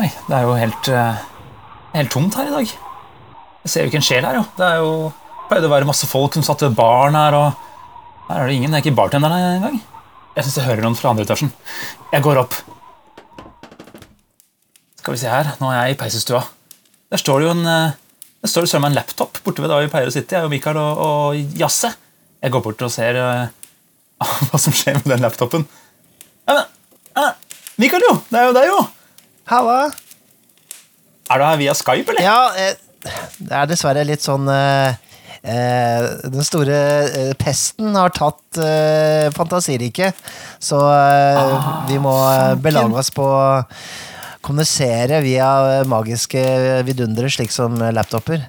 Oi, det er jo helt, eh, helt tomt her i dag. Jeg ser jo ikke en sjel her, jo. Det er jo pleide å være masse folk som satt ved baren her, og her er det ingen. Det er ikke bartenderen engang. Jeg syns jeg hører noen fra andre etasjen. Jeg går opp. Skal vi se her, nå er jeg i peisestua. Der står det jo en eh, Der står det søren meg en laptop borte ved der vi pleier å sitte, jeg og Mikael og, og Jasse. Jeg går bort og ser uh, hva som skjer med den laptopen. Ja, men, ja, Mikael, jo! Det er jo deg, jo! Halla. Er du her via Skype, eller? Ja, eh, det er dessverre litt sånn eh, eh, Den store eh, pesten har tatt eh, fantasiriket, så eh, Ah, vi må fanken. belage oss på å kommunisere via magiske vidundere, slik som laptoper.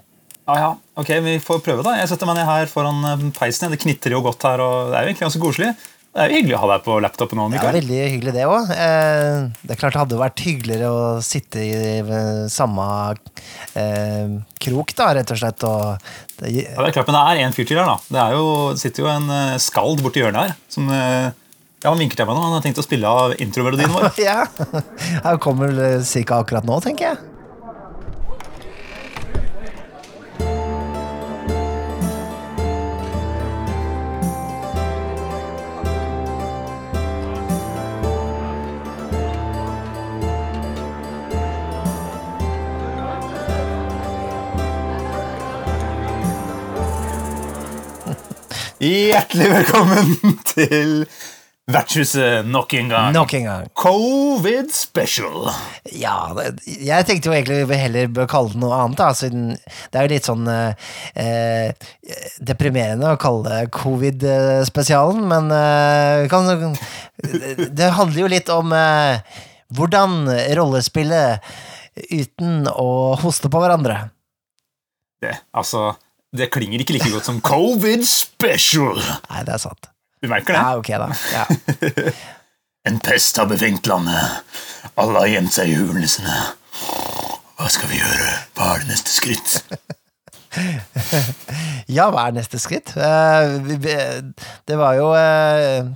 Ja, ja. Ok, vi får prøve, da. Jeg setter meg ned her foran peisen. Det knitrer jo godt her, og det er jo egentlig ganske koselig. Det er jo hyggelig å ha deg på laptopen nå, Ja, veldig hyggelig det òg. Eh, det er klart det hadde vært hyggeligere å sitte i eh, samme eh, krok, da, rett og slett. Og det, Ja, det er klart, Men det er en fyr til her, da. Det er jo, det sitter jo en skald borti hjørnet her. Som, ja, Han vinker til meg nå. Han har tenkt å spille av intromelodien vår. ja, Han kommer vel cirka akkurat nå, tenker jeg. Hjertelig velkommen til Vertshuset nok en gang. Nok en gang. Covid special. Ja, jeg tenkte jo egentlig vi heller bør kalle det noe annet, da, siden det er jo litt sånn eh, eh, deprimerende å kalle det covid-spesialen, men eh, kan, det handler jo litt om eh, hvordan rollespillet uten å hoste på hverandre. Det, altså, det klinger ikke like godt som Covid special. Nei, det er sant. Du merker det? Ja, ok, da. Ja. En pest har bevengt landet. Alle har gjemt seg i hulene sine. Hva skal vi gjøre? Hva er det neste skritt? Ja, hva er neste skritt? Eh, det var jo eh,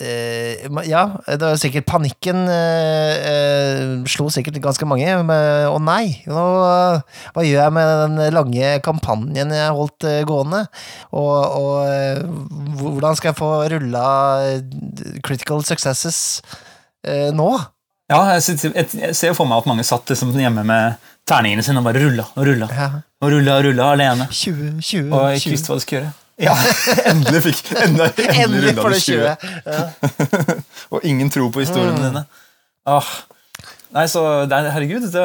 Ja, det var sikkert panikken eh, eh, slo sikkert ganske mange. og Å nei, nå, eh, hva gjør jeg med den lange kampanjen jeg holdt eh, gående? Og, og eh, hvordan skal jeg få rulla eh, critical successes eh, nå? Ja, jeg, ser jo for meg at mange satt liksom hjemme med terningene sine og bare rulla og rulla. Ja, Og rulla og rulla alene. 20, 20, Og ikke 20. visste hva de skulle gjøre. Ja, endelig fikk Endelig, endelig, Endelig får det du 20. Ja. og ingen tro på historiene Mm. dine. Ah. Nei, så det, er- Herregud, det,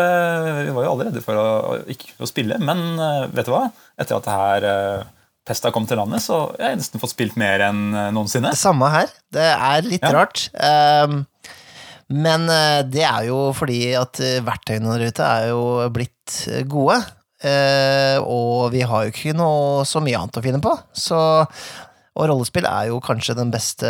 vi var jo alle redde for å, ikke å spille. Men eh, vet du hva? Etter at det her eh, pesta kom til landet, så jeg har nesten fått spilt mer enn noensinne noensinne. Samme her. Det er litt Ja. rart. Um, men eh, det er jo fordi at eh, verktøyene der ute er jo blitt eh, gode. Eh, og vi har jo ikke noe så mye annet å finne på. Så, og rollespill er jo kanskje den beste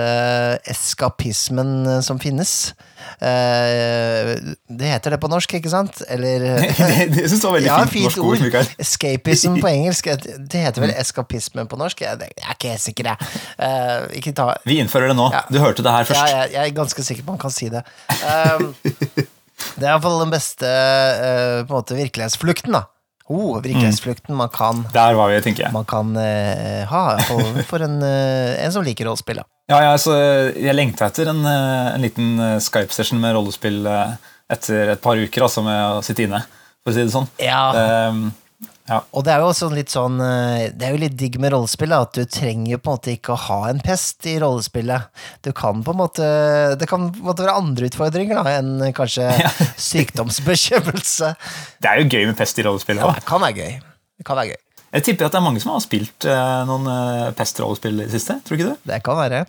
eskapismen eh, som finnes. Uh, det heter det på norsk, ikke sant? Eller det, det synes jeg var veldig ja, fint, norsk ord, Mikael. Escapism på engelsk. Det heter vel eskapisme på norsk? Jeg, er ikke helt sikker, jeg. Uh, ikke ta Vi innfører det nå. Ja. Du hørte det her ja, først. jeg, jeg er ganske sikker på man kan si det. Det er iallfall den beste på en måte virkelighetsflukten, da. Oh, virkelighetsflukten man kan, Der var vi, tenker jeg. man kan eh, ha for, for en, eh, en som liker rollespill. Ja, ja, så jeg lengta etter en, eh, en liten Skype-session med rollespill etter et par uker altså, med å sitte inne, for å si det sånn. Ja. Ehm, ja. Og det er jo også litt sånn eh, Det er jo litt digg med rollespill, at du trenger på en måte ikke å ha en pest i rollespillet. Du kan på en måte Det kan på en måte være andre utfordringer da enn kanskje sykdomsbekjempelse. Det er jo gøy med pest i rollespill. Ja, det kan være gøy. Det kan være gøy. Jeg tipper at det er mange som har spilt eh, noen pestrollespill pest-rollespill i det siste. Tror du ikke det? Det kan være.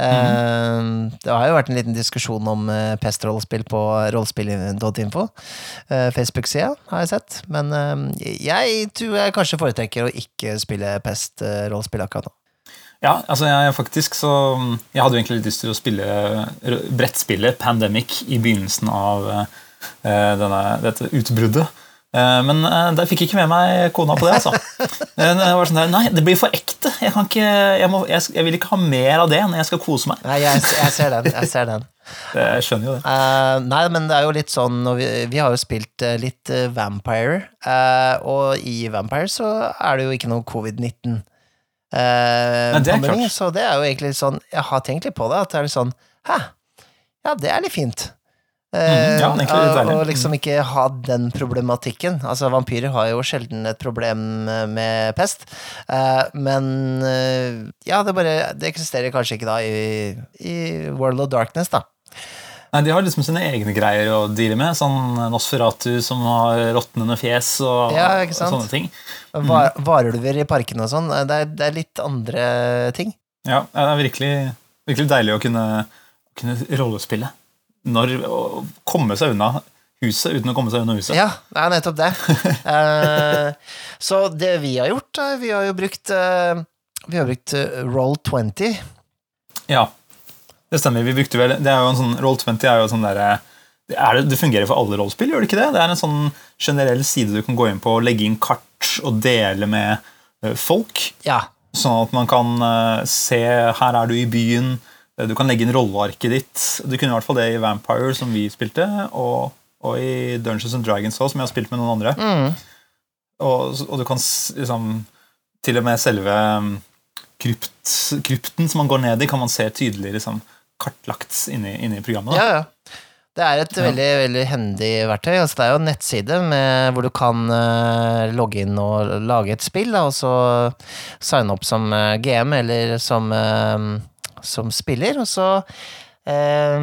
Eh, det har jo vært en liten diskusjon om uh, pestrollespill på rollespill.info. Uh, Facebook-sida har jeg sett. Men eh, jeg tror jeg kanskje foretrekker å ikke spille pest-rollespill akkurat nå. Ja, altså jeg faktisk så Jeg hadde jo egentlig lyst til å spille eh, brettspillet Pandemic i begynnelsen av eh, denne, dette utbruddet. Eh, men eh, der fikk jeg ikke med meg kona på det. altså. Det var sånn der, Nei, det blir for ekte. Jeg, kan ikke, jeg, må, jeg, jeg vil ikke ha mer av det når jeg skal kose meg. Nei, jeg, ser den. Jeg ser den. Jeg skjønner jo det. Uh, nei, men det er jo litt sånn vi, vi har jo spilt eh, litt eh, Vampire, uh, og i Vampire så er det jo ikke noe covid-19. Uh, Nei, det er klart. så det er jo egentlig sånn Jeg har tenkt litt på det, at det er litt sånn Hæ, ja, det er litt fint. Mhm, ja, Eh, og liksom ikke ha den problematikken. Altså, vampyrer har jo sjelden et problem med pest, eh, men eh, ja, det bare Det eksisterer kanskje ikke da i, i World of Darkness, da. Nei, De har liksom sine egne greier å deale med. Sånn Nosferatu som har råtnende fjes og Ja, sant? sånne ting. Va Varulver i parkene og sånn, det det er litt andre ting. Ja, Det er virkelig, virkelig deilig å kunne, kunne rollespille. Når, å komme seg unna huset uten å komme seg unna huset. Ja, det er nettopp det. uh, så det vi har gjort, eh, vi har jo brukt uh, Vi har brukt eh, Roll20. Ja, det stemmer. Vi brukte vel, det er jo en sånn, Roll20 er jo sånn derre det, det, det fungerer for alle rollespill, gjør det ikke det? Det er en sånn generell side du kan gå inn på og legge inn kart og dele med folk. Ja. Sånn at man kan se her er du i byen, du kan legge inn rollearket ditt. Du kunne i hvert fall det i Vampire, som vi spilte, og, og i Dungeons and Dragons òg, som jeg har spilt med noen andre. Mm. Og, og du kan liksom Til og med selve um, krypt, krypten som man går ned i, kan man se tydelig liksom, kartlagt inni, inni programmet. Da. Ja, ja. Det er et Ja. veldig veldig hendig verktøy. Altså, det er jo en nettside med, hvor du kan uh, logge inn og lage et spill, da, og så signe opp som uh, GM eller som, eh, som spiller, og så eh,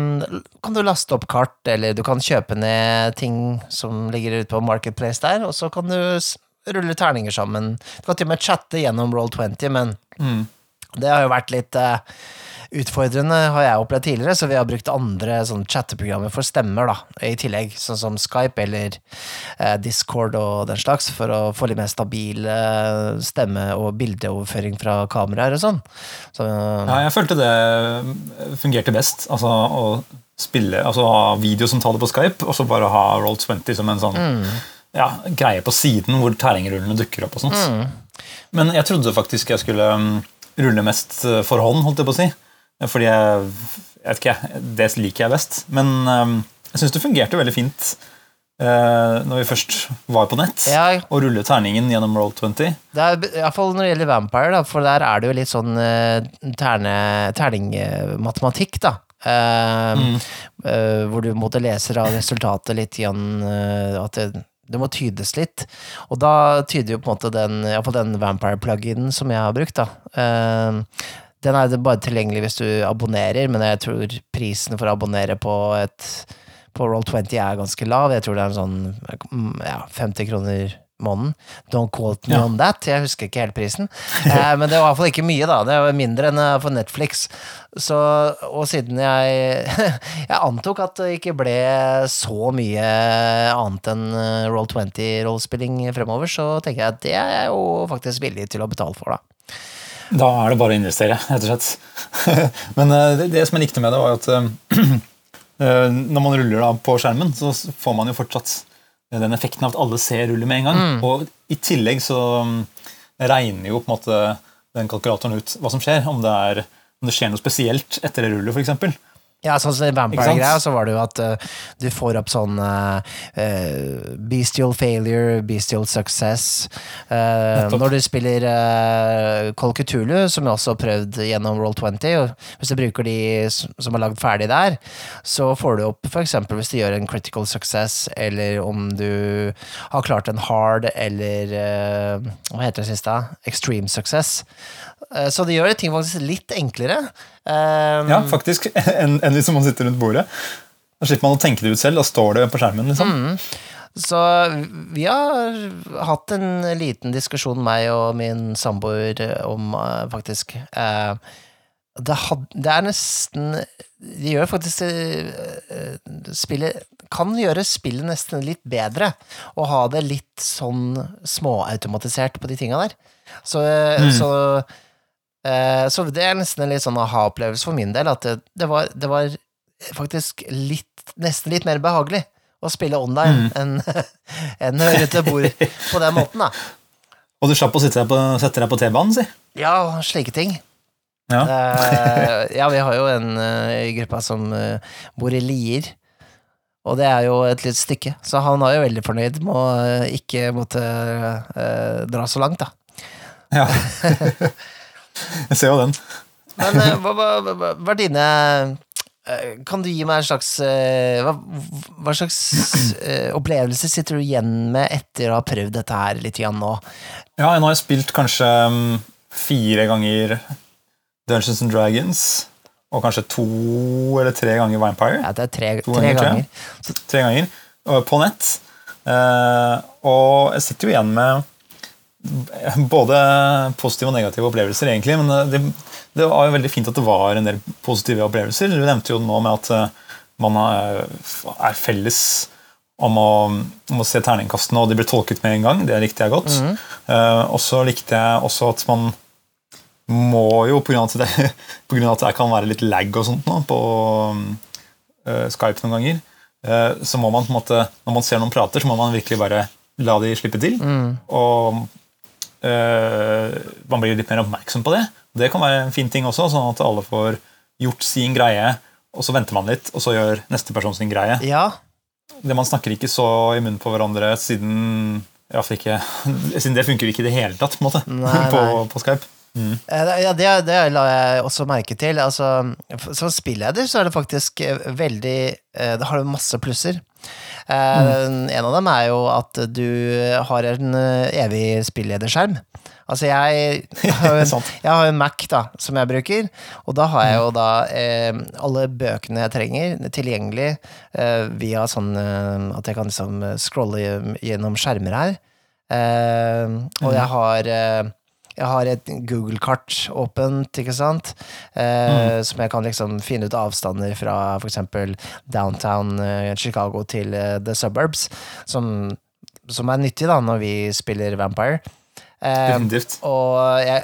kan du laste opp kart, eller du kan kjøpe ned ting som ligger ute på Marketplace der, og så kan du rulle terninger sammen. Du kan til og med chatte gjennom Roll20, men Mm. det har jo vært litt eh, utfordrende, har jeg opplevd tidligere, så vi har brukt andre sånn chatteprogrammer for stemmer, da, i tillegg, sånn som Skype eller eh, Discord og den slags, for å få litt mer stabil eh, stemme- og bildeoverføring fra kameraer og sånn. Så, Ja, jeg følte det fungerte best. Altså å spille, altså ha videosamtale på Skype, og så bare ha Roll20 som en sånn ja, greie på siden hvor terrengrullene dukker opp og sånt. Men jeg trodde faktisk jeg skulle um, rulle mest uh, for hånd, holdt jeg på å si. Fordi jeg, jeg vet ikke, det liker jeg best. Men um, jeg syns det fungerte veldig fint uh, når vi først var på nett, Ja. og rulle terningen gjennom Roll20. Det er iallfall når det gjelder Vampire, da, for der er det jo litt sånn eh, terne, terningmatematikk, da. Uh, mm. uh, hvor du måtte lese av resultatet litt igjen, uh, at det, det må tydes litt. Og da tyder jo på en måte den, iallfall den Vampire-pluginen som jeg har brukt, da. Den er bare tilgjengelig hvis du abonnerer, men jeg tror prisen for å abonnere på et på Roll20 er ganske lav. Jeg tror det er en sånn mm, ja, 50 kroner måneden. Don't quote me Ja. on that. Jeg husker ikke helt prisen. Eh, men det var i hvert fall ikke mye, da. Det var mindre enn eh, for Netflix. Så, og siden jeg Jeg antok at det ikke ble så mye annet enn eh, Roll20-rollespilling fremover, så tenker jeg at det er jeg jo faktisk villig til å betale for, da. Da er det bare å investere, rett og slett. Men eh, det, som jeg likte med det, var at eh, eh, når man ruller da på skjermen, så får man jo fortsatt den effekten av at alle ser rullet med en gang. Og i tillegg så mm, regner jo på en måte den kalkulatoren ut hva som skjer. Om det, er, om det skjer noe spesielt etter det rullet, f.eks. Ja, sånn som? Vampire-greia, så var det jo at uh, du får opp sånn uh, bestial failure, bestial success. Uh, når du spiller uh, Cthulhu, som jeg også har prøvd gjennom Roll20, og hvis du bruker de som er lagd ferdig der, så får du opp eksempel hvis du gjør en critical success, eller om du har klart en hard, eller hva heter det siste? Extreme success. Så det gjør ting faktisk litt enklere. Ja, faktisk. Enn enn hvis man sitter rundt bordet. Da slipper man å tenke det ut selv. Da står det på skjermen. liksom. Så vi har hatt en liten diskusjon, meg og min samboer, om eh, faktisk eh, det, had, det er nesten Det gjør faktisk eh, spillet Kan gjøre spillet nesten litt bedre å ha det litt sånn småautomatisert på de tinga der. Så, så eh, Så det er nesten en litt sånn aha-opplevelse for min del, at det, det, var, det var faktisk litt Nesten litt mer behagelig å spille online enn enn rundt et bord på den måten, da. Og du slapp å sitte deg på, sette deg på T-banen, si. Ja, slike ting. Ja. Eh, ja, vi har jo en eh, i gruppa som eh, bor i Lier. Og det er jo et litt stykke, så han er jo veldig fornøyd med å eh, ikke måtte eh, dra så langt, da. ja. Jeg ser jo den. Men eh, hva, hva, hva, hva er dine eh, Kan du gi meg en slags eh, Hva, hva slags opplevelse sitter du igjen med etter å ha prøvd dette her litt igjen nå? Ja, nå har jeg spilt kanskje mm, fire ganger Dungeons and Dragons. Og kanskje to eller tre ganger Vampire. Ja, det er tre, tre ganger, ganger. Tre ganger. På nett. Og jeg sitter jo igjen med både positive og negative opplevelser, egentlig. Men det, det var jo veldig fint at det var en del positive opplevelser. Du nevnte jo nå med at eh, man er, er felles om å, om å se terningkastene, og de ble tolket med en gang. Det likte jeg godt. Eh, og så likte jeg også at man må jo, pga. At, det- på grunn av at det kan være litt lag og sånt nå, på eh, Skype noen ganger, eh, så må man på en måte, når man ser noen prater, så må man virkelig bare la de slippe til. Og eh, man blir litt mer oppmerksom på det. Det kan være en fin ting også, sånn at alle får gjort sin greie, og så venter man litt, og så gjør neste person sin greie. Ja, Det Man snakker ikke så i munnen på hverandre siden ja, ikke, siden det funker ikke i det hele tatt på, måte, Nei, på, nei. på Skype. Mm. det- Ja, det, det la jeg også merke til. Altså, som spilleder så er det faktisk eh, veldig eh, Det har masse plusser. Eh, En av dem er jo at du har en eh, evig spillederskjerm. Altså, jeg, jeg har jo en, Mac da, som jeg bruker, og da har jeg jo da eh, alle bøkene jeg trenger tilgjengelig eh, via sånn eh, at jeg kan liksom scrolle gjennom skjermer her. Eh, og jeg har jeg har et Google-kart åpent, ikke sant, eh, som jeg kan liksom finne ut avstander fra eksempel downtown eh, Chicago til eh, the suburbs, som, som er nyttig da når vi spiller Vampire. Eh, Definitivt. og jeg,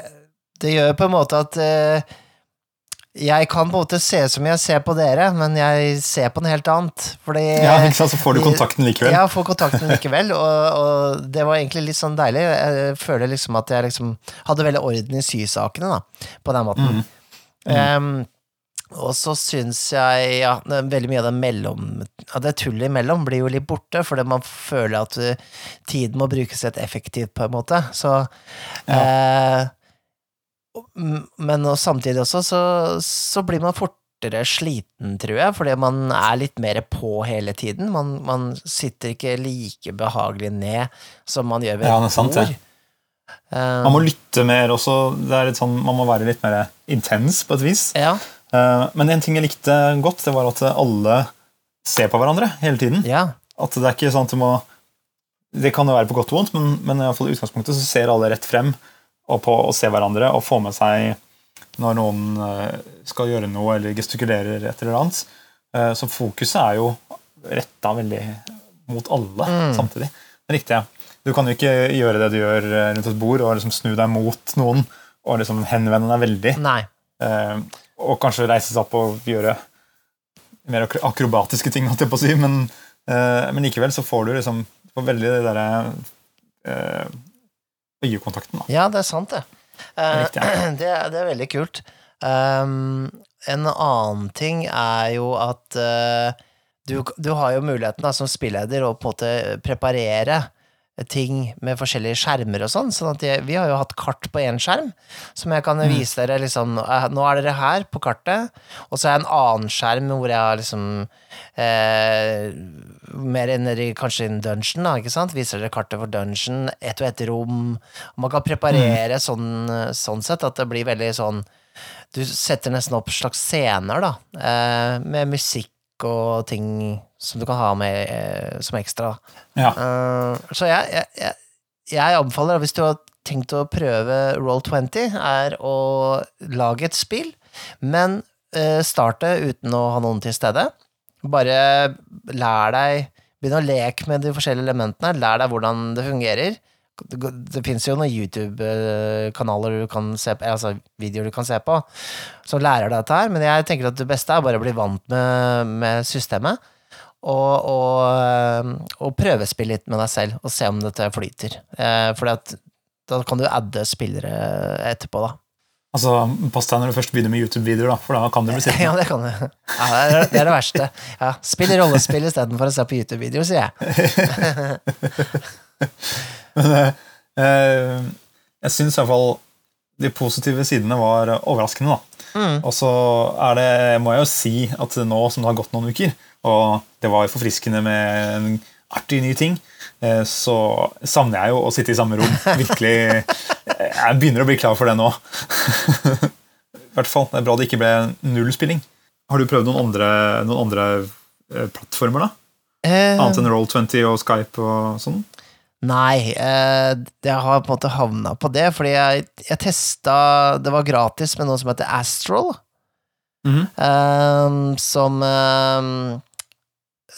det gjør på en måte at eh, jeg kan på en måte se ut som jeg ser på dere, men jeg ser på noe helt annet. Fordi Ja, ikke sant, Så får du kontakten likevel. Ja, får kontakten likevel, og, og det var egentlig litt sånn deilig. Jeg føler liksom at jeg liksom hadde veldig orden i sysakene, da, på den måten. Em, og så syns jeg ja, veldig mye av det mellom ja, Det tullet imellom blir jo litt borte, fordi man føler at uh, tiden må brukes litt effektivt, på en måte. Så ja. m- Men og samtidig også, så, så blir man fortere sliten, tror jeg, fordi man er litt mer på hele tiden. Man, man sitter ikke like behagelig ned som man gjør ved Ja, et bord. Eh, Man må lytte mer også. Er sånn, man må være litt mer intens på et vis. ja, Eh, Men en ting jeg likte godt, det var at alle ser på hverandre hele tiden. ja. At det er ikke sånn at du må Det kan jo være på godt og vondt, men, men i hvert fall i utgangspunktet så ser alle rett frem og på å se hverandre og få med seg når noen eh, skal gjøre noe eller gestikulerer et eller annet. Eh, Så fokuset er jo retta veldig mot alle samtidig. Det er riktig. Ja. Du kan jo ikke gjøre det du gjør eh, rundt et bord, og liksom snu deg mot noen og liksom henvende deg veldig. Eh, og kanskje reise seg opp og gjøre mer akrobatiske ting, holdt jeg på å si, men, eh, men likevel så får du liksom får veldig det derre eh, øyekontakten. Da. Ja, det er sant, det. Eh, det, er, det er veldig kult. Um, en annen ting er jo at uh, du, du har jo muligheten da, som spilleder å på en måte preparere ting med forskjellige skjermer og sånn. sånn at jeg, Vi har jo hatt kart på én skjerm, som jeg kan vise dere liksom eh, Nå er dere her på kartet, og så er jeg en annen skjerm hvor jeg har liksom eh, Mer nedi kanskje en dungeon, da, ikke sant? Viser dere kartet for dungeon, ett og ett rom. Og man kan preparere sånn, sånn sett at det blir veldig sånn Du setter nesten opp slags scener, da, eh, med musikk og ting som du kan ha med eh, som ekstra. Ja. Uh, så jeg, jeg, jeg, jeg anbefaler, hvis du har tenkt å prøve Roll20, er å lage et spill, men uh, starte uten å ha noen til stede. Bare lær deg Begynn å leke med de forskjellige elementene. Lær deg hvordan det fungerer. Det, det fins jo noen YouTube-kanaler du kan se på, altså videoer du kan se på, som lærer deg dette her, men jeg tenker at det beste er bare å bli vant med, med systemet. Og, og, og prøvespille litt med deg selv, og se om dette flyter. Eh, fordi da kan du adde spillere etterpå, da. Altså, Pass deg når du først begynner med YouTube-videoer, da, for da kan du bli sittende. Ja, det kan du. Ja, det, er, det er det verste. Ja, Spill rollespill istedenfor å se på YouTube-videoer, sier jeg. Men eh, jeg syns iallfall de positive sidene var overraskende. da. Og så er det, må jeg jo si at nå som det har gått noen uker, og det var forfriskende med en artig ny ting, eh, så savner jeg jo å sitte i samme rom. Virkelig, Jeg begynner å bli klar for det nå. I hvert fall, Det er bra det ikke ble null spilling. Har du prøvd noen andre, noen andre eh, plattformer, da? Eh, Annet enn Roll20 og Skype og sånn? Nei, eh, jeg har på en måte havna på det, fordi jeg, jeg testa Det var gratis med noe som heter Astral, Mhm. eh, som eh,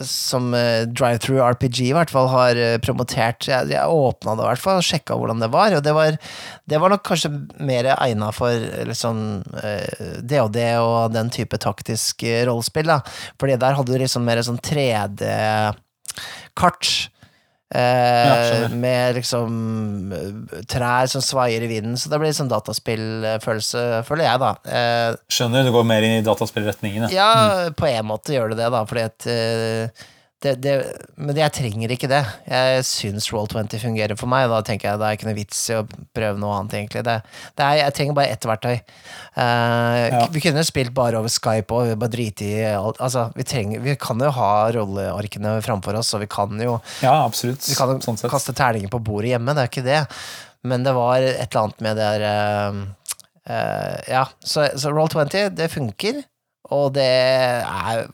Som eh, Drive-Through RPG i hvert fall har eh, promotert. Jeg, jeg åpna det i hvert fall og sjekka hvordan det var, og det var, det var nok kanskje mer egna for eh, liksom DOD og den type taktisk rollespill, da. Fordi der hadde du liksom mer sånn 3D-kart. Eh, med liksom eh, trær som svaier i vinden, så det blir sånn dataspillfølelse, føler jeg, da. Eh, Skjønner, du går mer inn i dataspillretningen. ja. ja, på en måte gjør det det, da, fordi at eh, det, det, Men jeg trenger ikke det. Jeg syns Roll20 fungerer for meg, og da tenker jeg det er ikke noe vits i å prøve noe annet, egentlig. Det, er, jeg trenger bare ett verktøy. Uh, Ja. Vi kunne spilt bare over Skype og bare drite i alt. Altså, vi, trenger, vi kan jo ha rollearkene framfor oss, og vi kan jo Ja, absolutt. vi kan jo sånn kaste terninger på bordet hjemme, det er ikke det. Men det var et eller annet med det der uh, uh, Ja, så, så Roll20, det funker. Og det er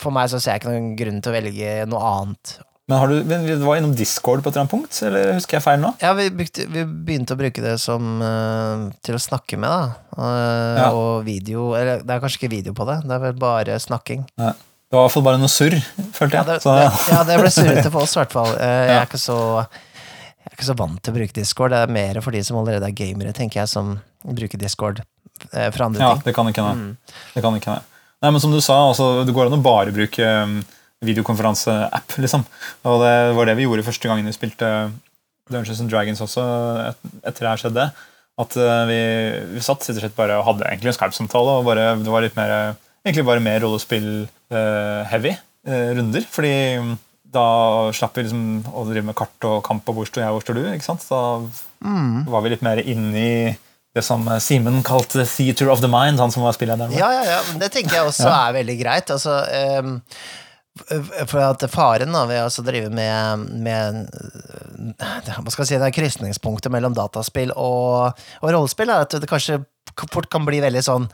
For meg så ser jeg ikke noen grunn til å velge noe annet. Men har du, men Du var innom Discord på et eller annet punkt, eller husker jeg feil nå? Ja, vi, brukte, vi begynte å bruke det som uh, til å snakke med, da. Uh, Ja. Og video Eller det er kanskje ikke video på det, det er vel bare snakking. Ja. Det var i hvert fall bare noe surr, følte Ja, jeg. det, så, det, ja, det ble surrete på oss, i hvert fall. Eh, Jeg Ja. er så jeg er ikke så vant til å bruke Discord. Det er mer for de som allerede er gamere, tenker jeg, som bruker Discord for andre ja, ting. det kan ikke hende. Mm. Det kan ikke hende. Nei, men som du sa, altså, det går an å bare bruke videokonferanseapp. videokonferanse-app, liksom. Og det var det vi gjorde første gangen vi spilte Dungeons and Dragons også, etter det her skjedde. At uh, vi, vi satt rett og slett bare og hadde egentlig en Skype-samtale, og bare, det var litt mer, egentlig bare mer rollespill-heavy runder. Fordi um, da slapp vi liksom å drive med kart og kamp og hvor står jeg, hvor står du? ikke sant? Da Mm. var vi litt mer inne i det som Simen kalte 'theater of the mind', han som var spillederen. der. Ja, ja, ja, det tenker jeg også er veldig greit. Altså, um, for at faren da, ved å drive med, med eh, Hva skal jeg si, det er krysningspunktet mellom dataspill og, og rollespill, er at det kanskje fort kan bli veldig sånn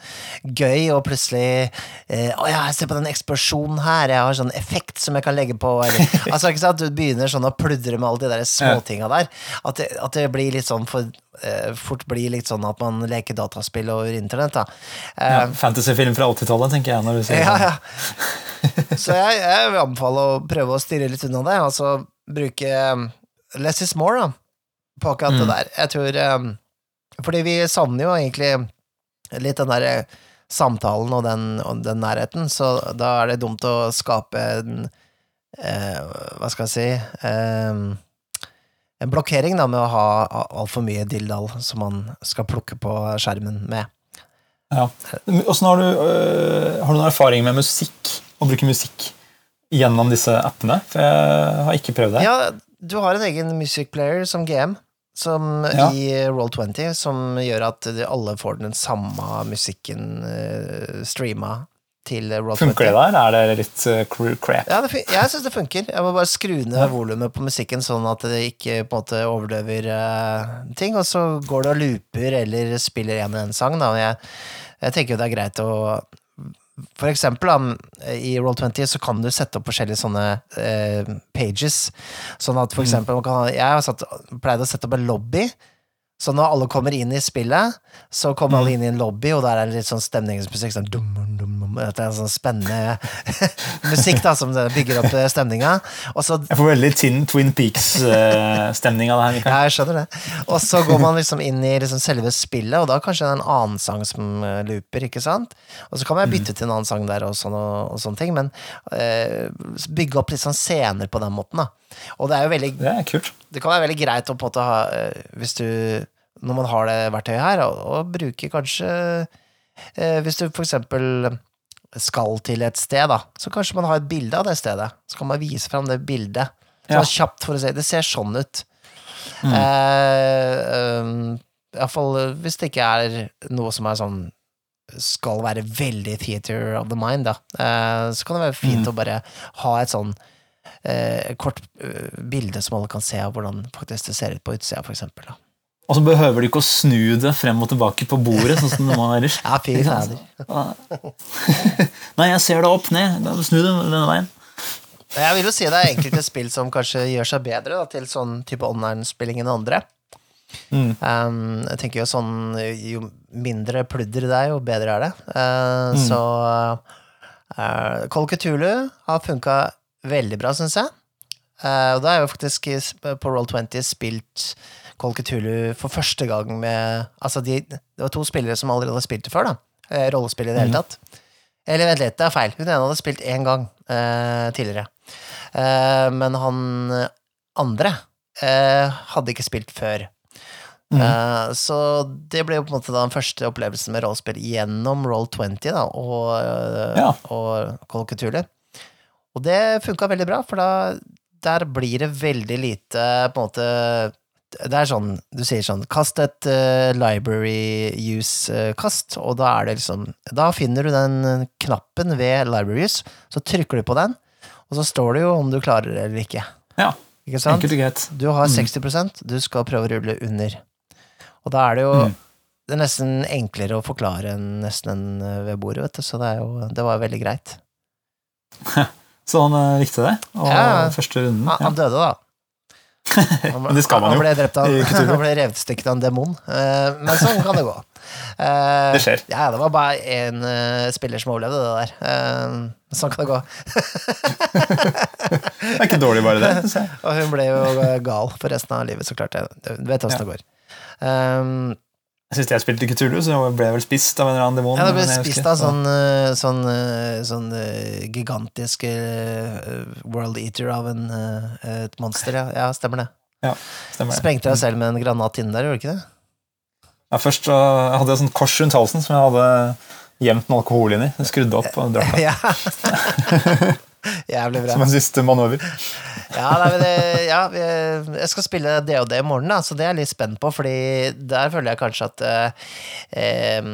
gøy, og plutselig eh, Å ja, se på den eksplosjonen her, jeg har sånn effekt som jeg kan legge på eller, Altså, ikke sant, du begynner sånn å pludre med alle de der småtinga der. At det, at det blir litt sånn for eh, Fort blir litt sånn at man leker dataspill over internett, da. Eh, Ja, Fantasyfilm fra 80-tallet, tenker jeg. når du sier ja, det. ja. Så jeg, jeg vil anbefale å prøve å styre litt unna det. Altså bruke um, less is more, da, på akkurat det Mm. der. Jeg tror um, Fordi vi savner jo egentlig litt den derre samtalen og den, og den nærheten, så da er det dumt å skape en eh, Hva skal jeg si eh, En blokkering da med å ha altfor mye dilldall som man skal plukke på skjermen med. Ja. Åssen har, du, øh, har du noen erfaring med musikk? Å bruke musikk gjennom disse appene? For jeg har ikke prøvd det. Ja, du har en egen music player som GM som Ja. i Roll20, som gjør at alle får den samme musikken uh, streama til Roll20. Funker det der? Er det litt øh, cr- crap? Ja, jeg syns det funker. Jeg må bare skru ned volumet på musikken, sånn at det ikke på en måte overdøver uh, ting, og så går det og looper eller spiller en og en sang. Da. Jeg, jeg tenker jo det er greit å For eksempel da, i Roll20 så kan du sette opp forskjellige sånne eh, pages. Sånn at for eksempel man kan, ha- Jeg har satt, pleid å sette opp en lobby. Så når alle kommer inn i spillet, så kommer alle inn i en lobby, og der er det litt sånn stemningsmusikk. Sånn dum, dum, dum, det er sånn spennende musikk da, som bygger opp eh, stemninga. Så Jeg får veldig tin Twin Peaks-stemning av det her. Ja, jeg skjønner det. Og så går man liksom inn i liksom selve spillet, og da kanskje det er en annen sang som eh, looper, ikke sant? Og så kan man bytte til en annen sang der og, sånne, og, sånne ting, men eh, bygge opp litt sånn scener på den måten, da. Og det er jo veldig Det er kult. Det kan være veldig greit å på en måte ha eh, Hvis du når man har det verktøyet her, og, og bruke kanskje eh, Hvis du for eksempel skal til et sted, da, så kanskje man har et bilde av det stedet. Så kan man vise fram det bildet. Så Ja. kjapt for å si Det ser sånn ut. Mm. Eh, um, Iallfall hvis det ikke er noe som er sånn skal være veldig theater of the mind, da. Eh, så kan det være fint Mm. å bare ha et sånn eh, kort eh, bilde som alle kan se av hvordan faktisk det ser ut på utsida, for eksempel. Da. Og så behøver du ikke å snu det frem og tilbake på bordet, sånn som det må ellers. Ja, fy. Nei, jeg ser det opp ned. Snu det denne veien. Jeg vil jo si det er enkelte spill som kanskje gjør seg bedre da, til sånn type online-spilling enn andre. Mm. Um, jeg tenker jo sånn Jo mindre pludder det er, jo bedre er det. Uh, Mm. Så uh, Call Cthulhu har funka veldig bra, syns jeg. Uh, og da har jeg jo faktisk på Roll20 spilt Call Cthulhu for første gang med Altså, de, det var to spillere som allerede hadde spilt det før, da. Eh, rollespill i det hele Mm. tatt. Eller vent litt, det er feil. Hun ene hadde spilt én gang eh, tidligere. Eh, men han andre eh, hadde ikke spilt før. Mm. Eh, så det ble jo på en måte da den første opplevelsen med rollespill gjennom Roll20 da, og, eh, Ja. og Call Cthulhu. Og det funka veldig bra, for da der blir det veldig lite på en måte Det er sånn, du sier sånn Kast et uh, library use-kast, og da er det liksom Da finner du den knappen ved library use, så trykker du på den, og så står det jo om du klarer det eller ikke. Ja, Ikke sant? enkelt og greit. Du har Mm. 60% du skal prøve å rulle under. Og da er det jo Mm. Det er nesten enklere å forklare enn nesten enn eh, ved bordet, vet du, så det, jo, det var veldig greit. Så han eh, likte det. Og Ja. første runden. Han, Ja. han døde, da. Men det skal man han jo ble drept av, han ble revet i stykker av en demon. Eh, men sånn kan det gå. Eh, Det skjer. Ja, det var bare én spiller som overlevde det der. Sånn kan det gå. Det er ikke dårlig, bare det. Og hun ble jo gal for resten av livet, så klart. Du vet åssen det går. Um, Sist jeg spilte Cthulhu, så ble jeg vel spist av en eller annen demon. Ja, det ble jeg spist av sånn, eh, sånn, eh, sånn eh, gigantisk world eater av en, et monster, ja. ja. Stemmer det. Ja, stemmer det. Sprengte deg selv med en granat inni der, gjorde du ikke det? Ja, først så hadde jeg sånn kors rundt halsen som jeg hadde gjemt noe alkohol inni. Skrudde opp og drakk det Ja. Jævlig bra. som en siste manøver. Ja, nei, det, ja, jeg skal spille det og det i morgen, da, så det er jeg litt spent på, fordi der føler jeg kanskje at eh,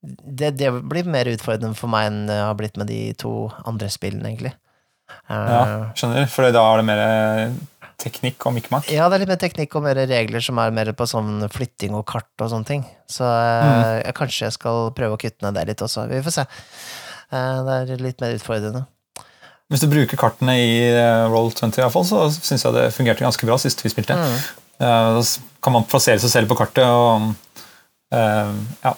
det, det blir mer utfordrende for meg enn det har blitt med de to andre spillene, egentlig. Eh, Ja, skjønner. For da er det mer teknikk og mikk-makk. Ja, det er litt mer teknikk og mer regler som er mer på sånn flytting og kart og sånne ting. Så mm. jeg, kanskje jeg skal prøve å kutte ned det litt også. Vi får se. Eh, det er litt mer utfordrende. Hvis du bruker kartene i eh, Roll20, i hvert fall, så syns jeg det fungerte ganske bra sist vi spilte. Mm. Eh, Da kan man plassere seg selv på kartet og eh, ja,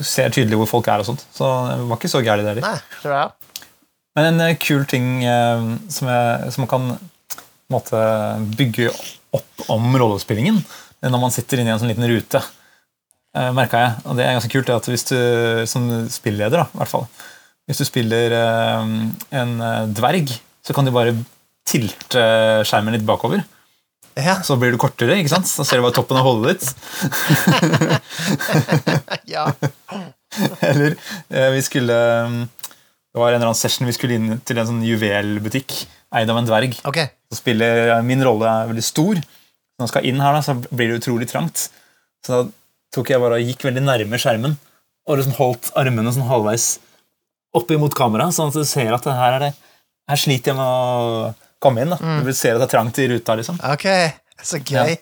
ser tydelig hvor folk er og sånt. Så det var ikke så gærent, det heller. Men en eh, kul ting eh, som, jeg, som man kan måte, bygge opp om rollespillingen eh, når man sitter inne i en sånn liten rute, merka jeg. Og det er ganske kult det at hvis du som spilleder, da, i hvert fall Hvis du spiller eh, en eh, dverg, så kan du bare tilte skjermen litt bakover. Ja. Så blir du kortere, ikke sant? Så ser du bare toppen av hodet ditt. ja. Eller eh, vi skulle Det var en eller annen session vi skulle inn til en sånn juvelbutikk eid av en dverg. Ok. Så spiller Min rolle er veldig stor. Når man skal inn her, da, så blir det utrolig trangt. Så da tok jeg bare og gikk veldig nærme skjermen og liksom holdt armene sånn halvveis opp imot kamera, sånn at du ser at det her er det Her sliter jeg med å komme inn. da. Du ser at det er trangt i ruta, liksom. Ok, så gøy.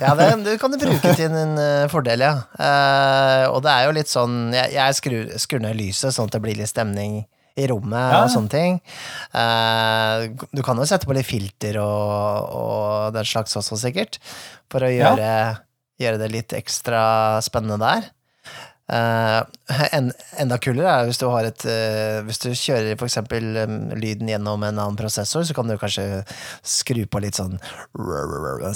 Ja, det, du kan du bruke til din eh, fordel, ja. Uh, og det er jo litt sånn Jeg, jeg skrur, skrur ned lyset, sånn at det blir litt stemning i rommet Ja. og sånne ting. Uh, du kan jo sette på litt filter og, og den slags også, sikkert, for å Ja. gjøre, gjøre det litt ekstra spennende der. Eh, en, enda kulere er hvis du har et eh, Hvis du kjører for eksempel lyden gjennom en annen prosessor, så kan du kanskje skru på litt sånn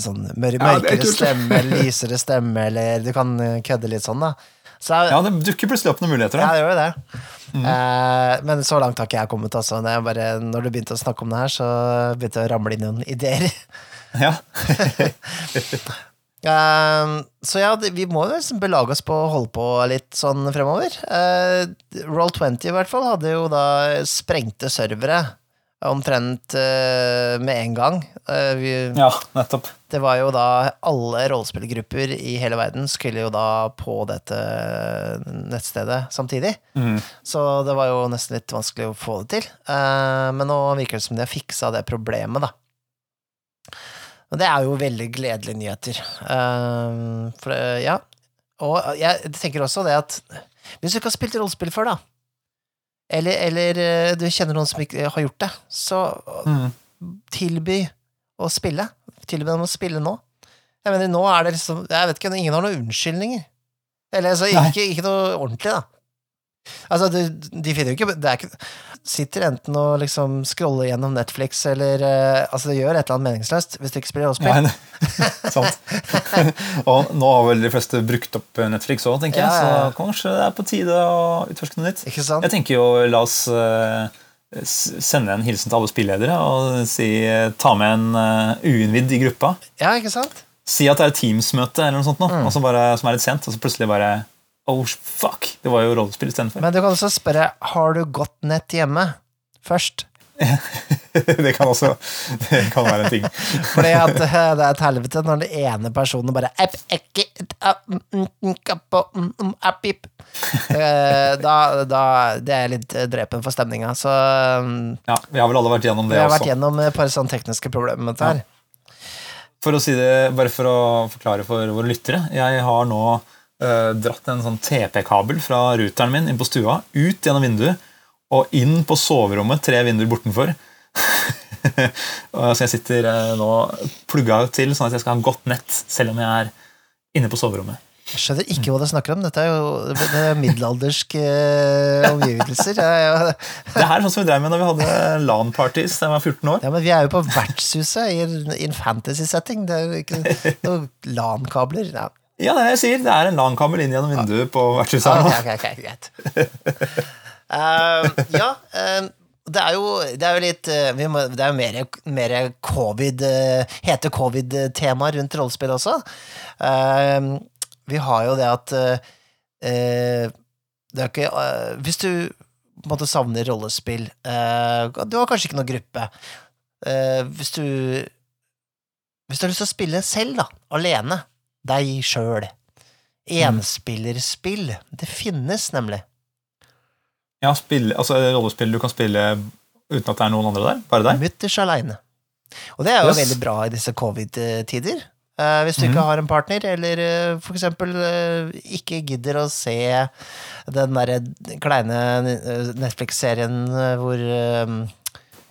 sånn Ja, er mørkere stemme, lysere stemme, eller du kan eh, kødde litt sånn, da. Så Ja, det dukker plutselig opp noen muligheter. ja, da. det gjør det. Mm. Eh, men så langt har ikke jeg kommet, altså. Er bare, når du begynte å snakke om det her, så begynte det å ramle inn noen ideer. Ja. Eh, så ja, vi må jo liksom belage oss på å holde på litt sånn fremover. Uh, Roll20 i hvert fall hadde jo da sprengte servere omtrent uh, med en gang. Vi, ja, nettopp. Det var jo da alle rollespillgrupper i hele verden skulle jo da på dette nettstedet samtidig. Mm. Så det var jo nesten litt vanskelig å få det til. Men nå virker det som de har fiksa det problemet, da. Og det er jo veldig gledelige nyheter. Um, for, uh, ja. Og jeg tenker også det at hvis du ikke har spilt rollespill før, da, eller, eller uh, du kjenner noen som ikke har gjort det, så mm. tilby å spille. Tilby dem å spille nå. Jeg mener, nå er det liksom Jeg vet ikke, ingen har noen unnskyldninger. Eller altså, ikke, ikke noe ordentlig, da. Altså, de, de finner jo ikke Det er ikke Sitter enten og liksom scroller gjennom Netflix eller uh, Altså, det gjør et eller annet meningsløst hvis det ikke spiller rollespill. sant. og nå har vel de fleste brukt opp Netflix òg, tenker jeg, ja, ja. så kanskje det er på tide å utforske noe nytt. Ikke sant? Jeg tenker jo, la oss uh, sende en hilsen til alle spilledere og si ta med en uh, uinnvidd i gruppa. Ja, ikke sant? Si at det er Teams-møte eller noe sånt nå, mm. bare, som er litt sent, og så plutselig bare Oh, fuck! Det var jo rollespill istedenfor. Men du kan også spørre har du godt nett hjemme først. det kan også Det kan være en ting. Fordi at det er et helvete når den ene personen bare da, da, Det er litt drepen for stemninga, så Ja, vi har vel alle vært gjennom det også. Vi har også. vært gjennom et par sånne tekniske problemer med dette her. For å si det, bare for å forklare for våre lyttere. Jeg har nå dratt en sånn TP-kabel fra ruteren min inn på stua, ut gjennom vinduet og inn på soverommet, tre vinduer bortenfor. så jeg sitter uh, nå plugga til sånn at jeg skal ha godt nett selv om jeg er inne på soverommet. Jeg skjønner ikke hva du snakker om. Dette er jo det er middelalderske uh, omgivelser. Ja, det er sånn som vi drev med når vi hadde LAN-parties da jeg var 14 år. Ja, Men vi er jo på vertshuset i en fantasy-setting. Det er jo ikke noen LAN-kabler. Ja. Ja, det er det jeg sier. Det er en LAN-kabel inn gjennom vinduet på vertshuset. Ah, okay, okay, okay, greit. uh, ja, uh, det er jo, det er jo litt uh, må, Det er jo mer, mer covid hete covid-tema rundt rollespill også. vi har jo det at det er ikke Hvis du på en måte savner rollespill Du har kanskje ikke noen gruppe. hvis du Hvis du har lyst til å spille selv, da, alene deg sjøl. Enspillerspill. Det finnes nemlig. Ja, spill, altså rollespill du kan spille uten at det er noen andre der? Bare deg? Mutters aleine. Og det er jo yes. veldig bra i disse covid-tider. Uh, hvis du mm. ikke har en partner, eller uh, for eksempel uh, ikke gidder å se den derre kleine Netflix-serien hvor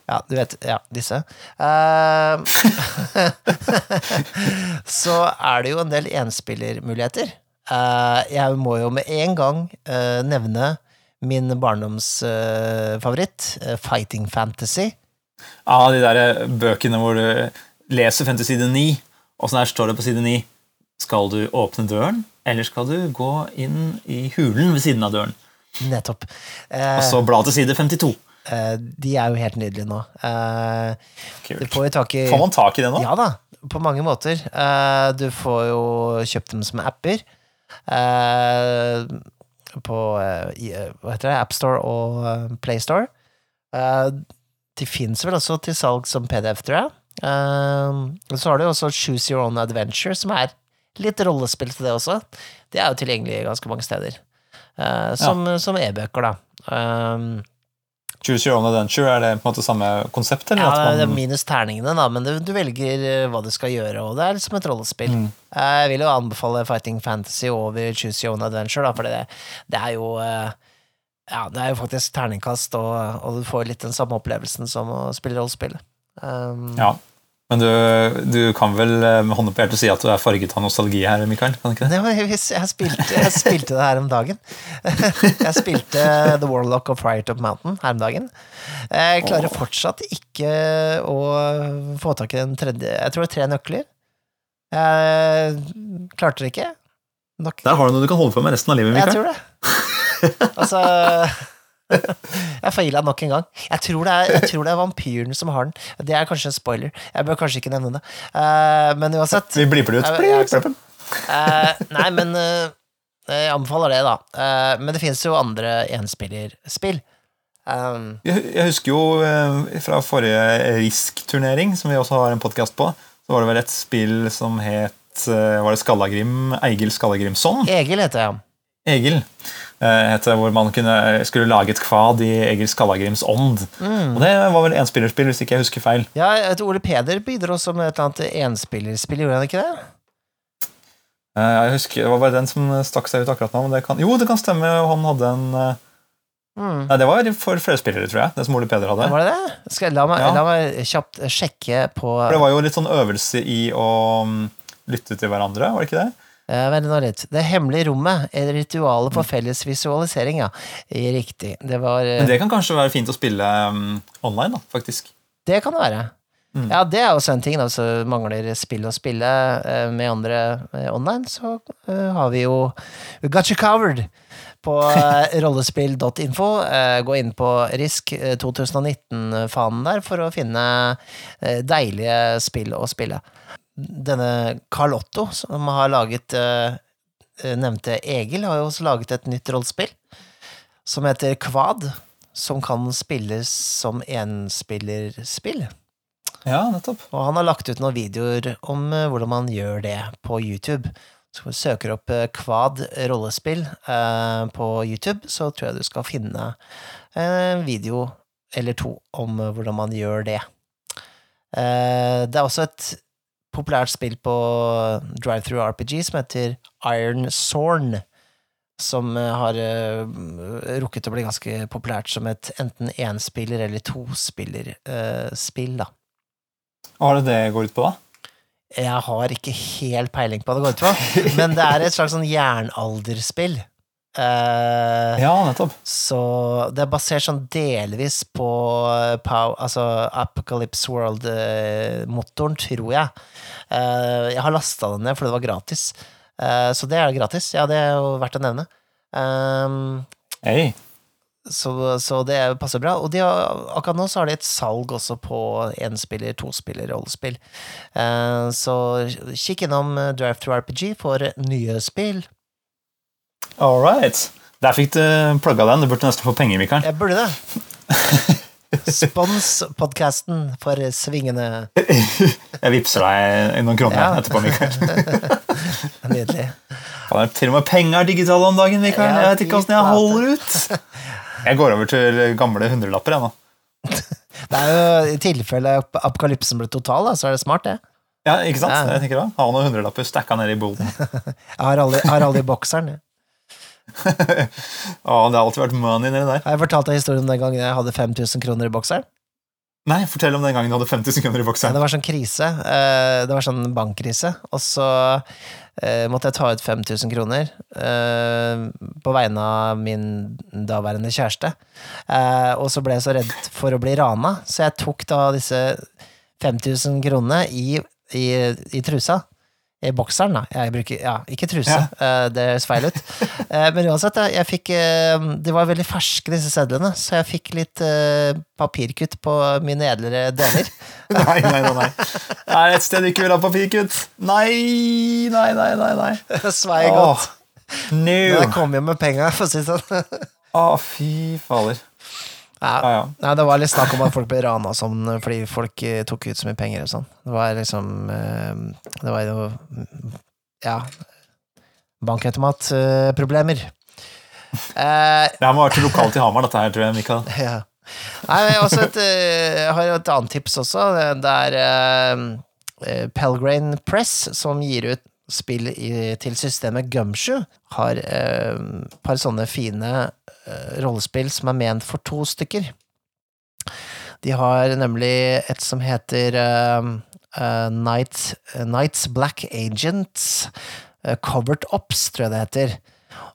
ja, du vet Ja, disse. Uh, så er det jo en del enspillermuligheter. Uh, jeg må jo med en gang uh, nevne min barndomsfavoritt, Fighting Fantasy. Ja, de der bøkene hvor du leser fantasy side 9, og sånn her står det på side 9 Skal du åpne døren, eller skal du gå inn i hulen ved siden av døren? Nettopp. og så bla til side 52. Eh, de er jo helt nydelige nå. Eh, får, tak i, får man tak i det nå? Ja da, på mange måter. Eh, du får jo kjøpt dem som apper. På hva heter det, AppStore og PlayStore. De fins vel også til salg som PDF, tror jeg. Så har du også Choose Your Own Adventure, som er litt rollespill til det også. Det er jo tilgjengelig ganske mange steder. Som, ja. e-bøker, da. Choose Your Own Adventure, er det på en måte samme konsept? Eller? Ja, det er minus terningene, da, men du, velger eh, hva du skal gjøre, og det er liksom et rollespill. Mm. Eh, jeg vil jo anbefale Fighting Fantasy over Choose Your Own Adventure, da, for det, det, er jo eh, Ja, det er jo faktisk terningkast, og, og, du får litt den samme opplevelsen som å spille rollespill. Um, ja. Men du, du, kan vel eh, med hånden på hjertet si at du er farget av nostalgi her, Mikael? kan ikke det? Jeg, jeg, spilte, jeg, spilte, det her om dagen. Jeg spilte The Warlock of Friartop Mountain her om dagen. Jeg klarer fortsatt ikke å få tak i den tredje Jeg tror det er tre nøkler. Jeg klarte det ikke. Nok. Der har du noe du kan holde på med resten av livet, Mikael. Jeg tror det. Altså Jeg feila nok en gang. Jeg tror, det er, jeg tror det er vampyren som har den. Det er kanskje en spoiler. Jeg bør kanskje ikke nevne det. Uh, men uansett Vi bliper det ut. Ikke sant. Eh, Nei, men uh, jeg anbefaler det, da. Men det finnes jo andre enspillerspill. Um, Jeg, jeg husker jo fra forrige Risk-turnering, som vi også har en podkast på, så var det vel et spill som het Var det Skallagrim? Eigil Skallagrimsson? Egil heter jeg. Egil. Eh, het hvor man kunne, skulle lage et kvad i Egil Skallagrims ånd. Mm. Og Det var vel enspillerspill, hvis ikke jeg husker feil. Ja, Ole Peder bidro også med et eller annet enspillerspill, gjorde han ikke det? Eh, Jeg husker, Det var bare den som stakk seg ut akkurat nå. Men det kan, jo, det kan stemme. Han hadde en eh, Mm. Nei, det var for flere spillere, tror jeg. Det som Ole Peder hadde. Var det det? Skal la meg, Ja. la meg kjapt sjekke på det var jo litt sånn øvelse i å mm, lytte til hverandre, var det ikke det? Eh, Vent nå litt. Det hemmelige rommet, er ritualet for felles visualisering, ja. Riktig. Det var eh, Men det kan kanskje være fint å spille um, online, da, faktisk. Det kan det være. Mm. Ja, det er også en ting. Altså, Mangler spill å spille uh, med andre eh, online, så eh, har vi jo We got you covered på eh, rollespill.info. Eh, gå inn på Risk eh, 2019-fanen der for å finne eh, deilige spill å spille. Denne Carl Otto, som har laget eh, nevnte Egil, har jo også laget et nytt rollespill som heter Kvad. Som kan spilles som enspillerspill. Ja, nettopp. Og han har lagt ut noen videoer om eh, hvordan man gjør det på YouTube. Så hvis du søker opp eh, Kvad rollespill eh, på YouTube, så tror jeg du skal finne en video eller to om eh, hvordan man gjør det. Eh, det er også et populært spill på Drive-Through RPG som heter Iron Zorn. Som eh, har eh, rukket å bli ganske populært som et enten enspiller- eller tospillerspill, da. Hva er det det går ut på, da? Jeg har ikke helt peiling på hva det går ut på, men det er et slags sånn jernalderspill. Eh, Ja, nettopp. Så det er basert sånn delvis på Pow, altså Apocalypse World-motoren, tror jeg. Eh, jeg har lasta den ned for det var gratis. Eh, så det er gratis. Ja, det er jo verdt å nevne. Um, Hei. så, så det passer bra. Og de har, akkurat nå så har de et salg også på enspiller, tospiller, rollespill. Så kikk innom Drive to RPG for nye spill. All right. Der fikk du plugga den. Du burde nesten få penger, Mikael. Jeg burde det. Spons podkasten for svingende Jeg vippser deg noen kroner Ja. etterpå, Mikael. Nydelig. Det er til og med penger er digitale om dagen, Mikael. Jeg vet ikke åssen jeg holder ut. Jeg går over til gamle hundrelapper, jeg nå. Det er jo I tilfelle apokalypsen blir total, da, så er det smart, det. Ja, ikke sant? Ja. Jeg tenker da. Ha noen hundrelapper stacka ned i boden. Jeg har alle, har alle i bokseren. jeg. Å, det har alltid vært money nedi der. Har jeg fortalt deg historien den gangen jeg hadde 5000 kroner i bokseren? Nei, Fortell om den gangen du hadde 5000 kroner i Ja, bokseren. det var sånn krise. eh, Det var sånn bankkrise. Og så eh, måtte jeg ta ut 5000 kroner eh, på vegne av min daværende kjæreste. Og så ble jeg så redd for å bli rana, så jeg tok da disse 5000 kronene i, i, i trusa. I bokseren, da. Jeg bruker, ja, ikke truse. Ja. Det høres feil ut. Eh, Men uansett, jeg, fikk eh, De var veldig ferske, disse sedlene, så jeg fikk litt eh, papirkutt på mine edlere deler. Nei, nei, nei, nei. Det er et sted du ikke vil ha papirkutt. Nei, nei, nei, nei. nei. Det svei godt. Åh, Men jeg kom jo med penga, for å si det sånn. Å, fy fader. Ja, Ja. Nei, det var litt snakk om at folk ble rana sånn, fordi folk eh, tok ut så mye penger og sånn. Det var liksom eh, Det var jo Ja. Bankautomatproblemer. Eh, Det her må ha vært lokalt i Hamar, dette her, tror jeg, Mikael. ja. Nei, jeg et, jeg har et annet tips også. Det er uh, Pelgrain Press, som gir ut spill i, til systemet Gumshoe. Har et par sånne fine rollespill som er ment for to stykker. De har nemlig et som heter uh, eh, Night, Nights Black Agents. eh, Covered Ops, tror jeg det heter.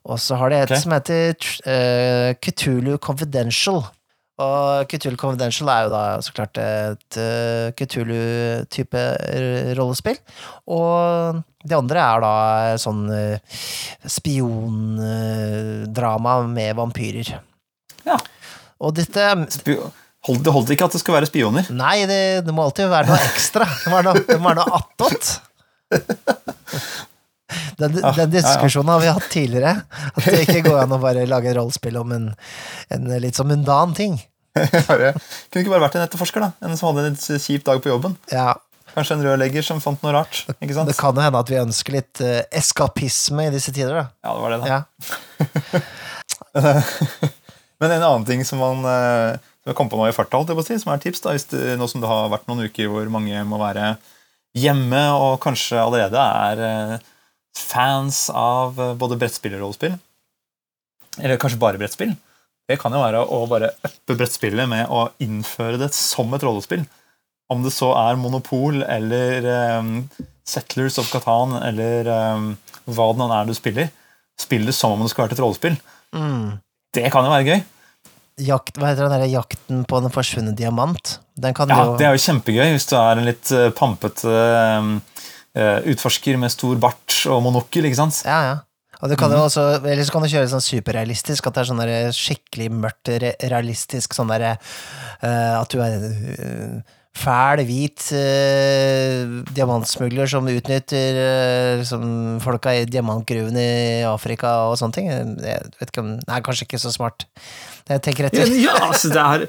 Og så har de et okay. som heter uh, Cthulhu Confidential. Og Cthulhu Confidential er jo da så klart et uh, Cthulhu-type rollespill. Og det andre er da sånn uh, spiondrama med vampyrer. Ja. Og dette Hold- Det holdt ikke at det skal være spioner. Nei, det, det må alltid være noe ekstra. Det må være noe, det må være noe attåt. Den, Ja, den diskusjonen har vi hatt tidligere. At det ikke går an å bare lage rollespill om en, en litt sånn mundan ting. Kunne ikke bare vært en etterforsker, da. En som hadde en litt kjip dag på jobben. Ja, Kanskje en rørlegger som fant noe rart. Ikke sant? Det kan jo hende at vi ønsker litt uh, eskapisme i disse tider, da. Ja, det var det, da. Ja. Men en annen ting som man uh, som jeg kom på nå i farta, si, som er et tips, da, hvis det, nå som det har vært noen uker hvor mange må være hjemme og kanskje allerede er eh, fans av eh, både brettspill og rollespill, eller kanskje bare brettspill, det kan jo være å bare uppe brettspillet med å innføre det som et rollespill. Om det så er Monopol eller um, Settlers of Catan eller um, hva det nå er du spiller. Spill det som om det skulle vært et rollespill. Mm. Det kan jo være gøy. Jakt, hva heter den der jakten på den forsvunne diamant? Den kan Ja, jo Det er jo kjempegøy hvis du er en litt pampete eh, utforsker med stor bart og monokkel. ikke sant? Ja, ja. Og du kan Mhm. jo også, eller så kan du kjøre sånn superrealistisk, at det er sånn skikkelig mørkt realistisk, sånn derre uh, At du er eh, fæl, hvit eh, diamantsmugler som utnytter eh, liksom, folka i diamantgruvene i Afrika og sånne ting. Jeg vet ikke om Nei, kanskje ikke så smart. Jeg tenker etter. Ja, altså det er,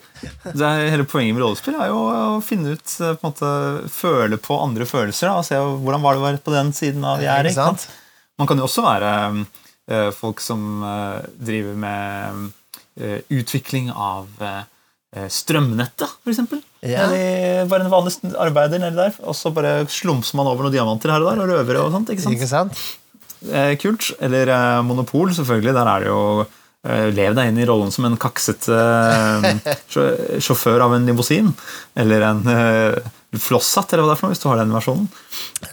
det er Hele poenget med rollespill er jo å finne ut eh, på en måte, Føle på andre følelser. Da, og se hvordan var det å være på den siden av gjerdet. Man kan jo også være eh, folk som eh, driver med eh, utvikling av strømnettet, strømnettet, f.eks. Ja. Eller bare en vanlig arbeider nedi der, og så bare slumser man over noen diamanter her og der, og røvere og sånt. ikke sant? Ikke sant? Eh, kult. Eller eh, Monopol, selvfølgelig. Der er det jo eh, Lev deg inn i rollen som en kaksete eh, sjåfør av en limousin. Eller en flosshatt, eller hva det er for noe, hvis du har den versjonen.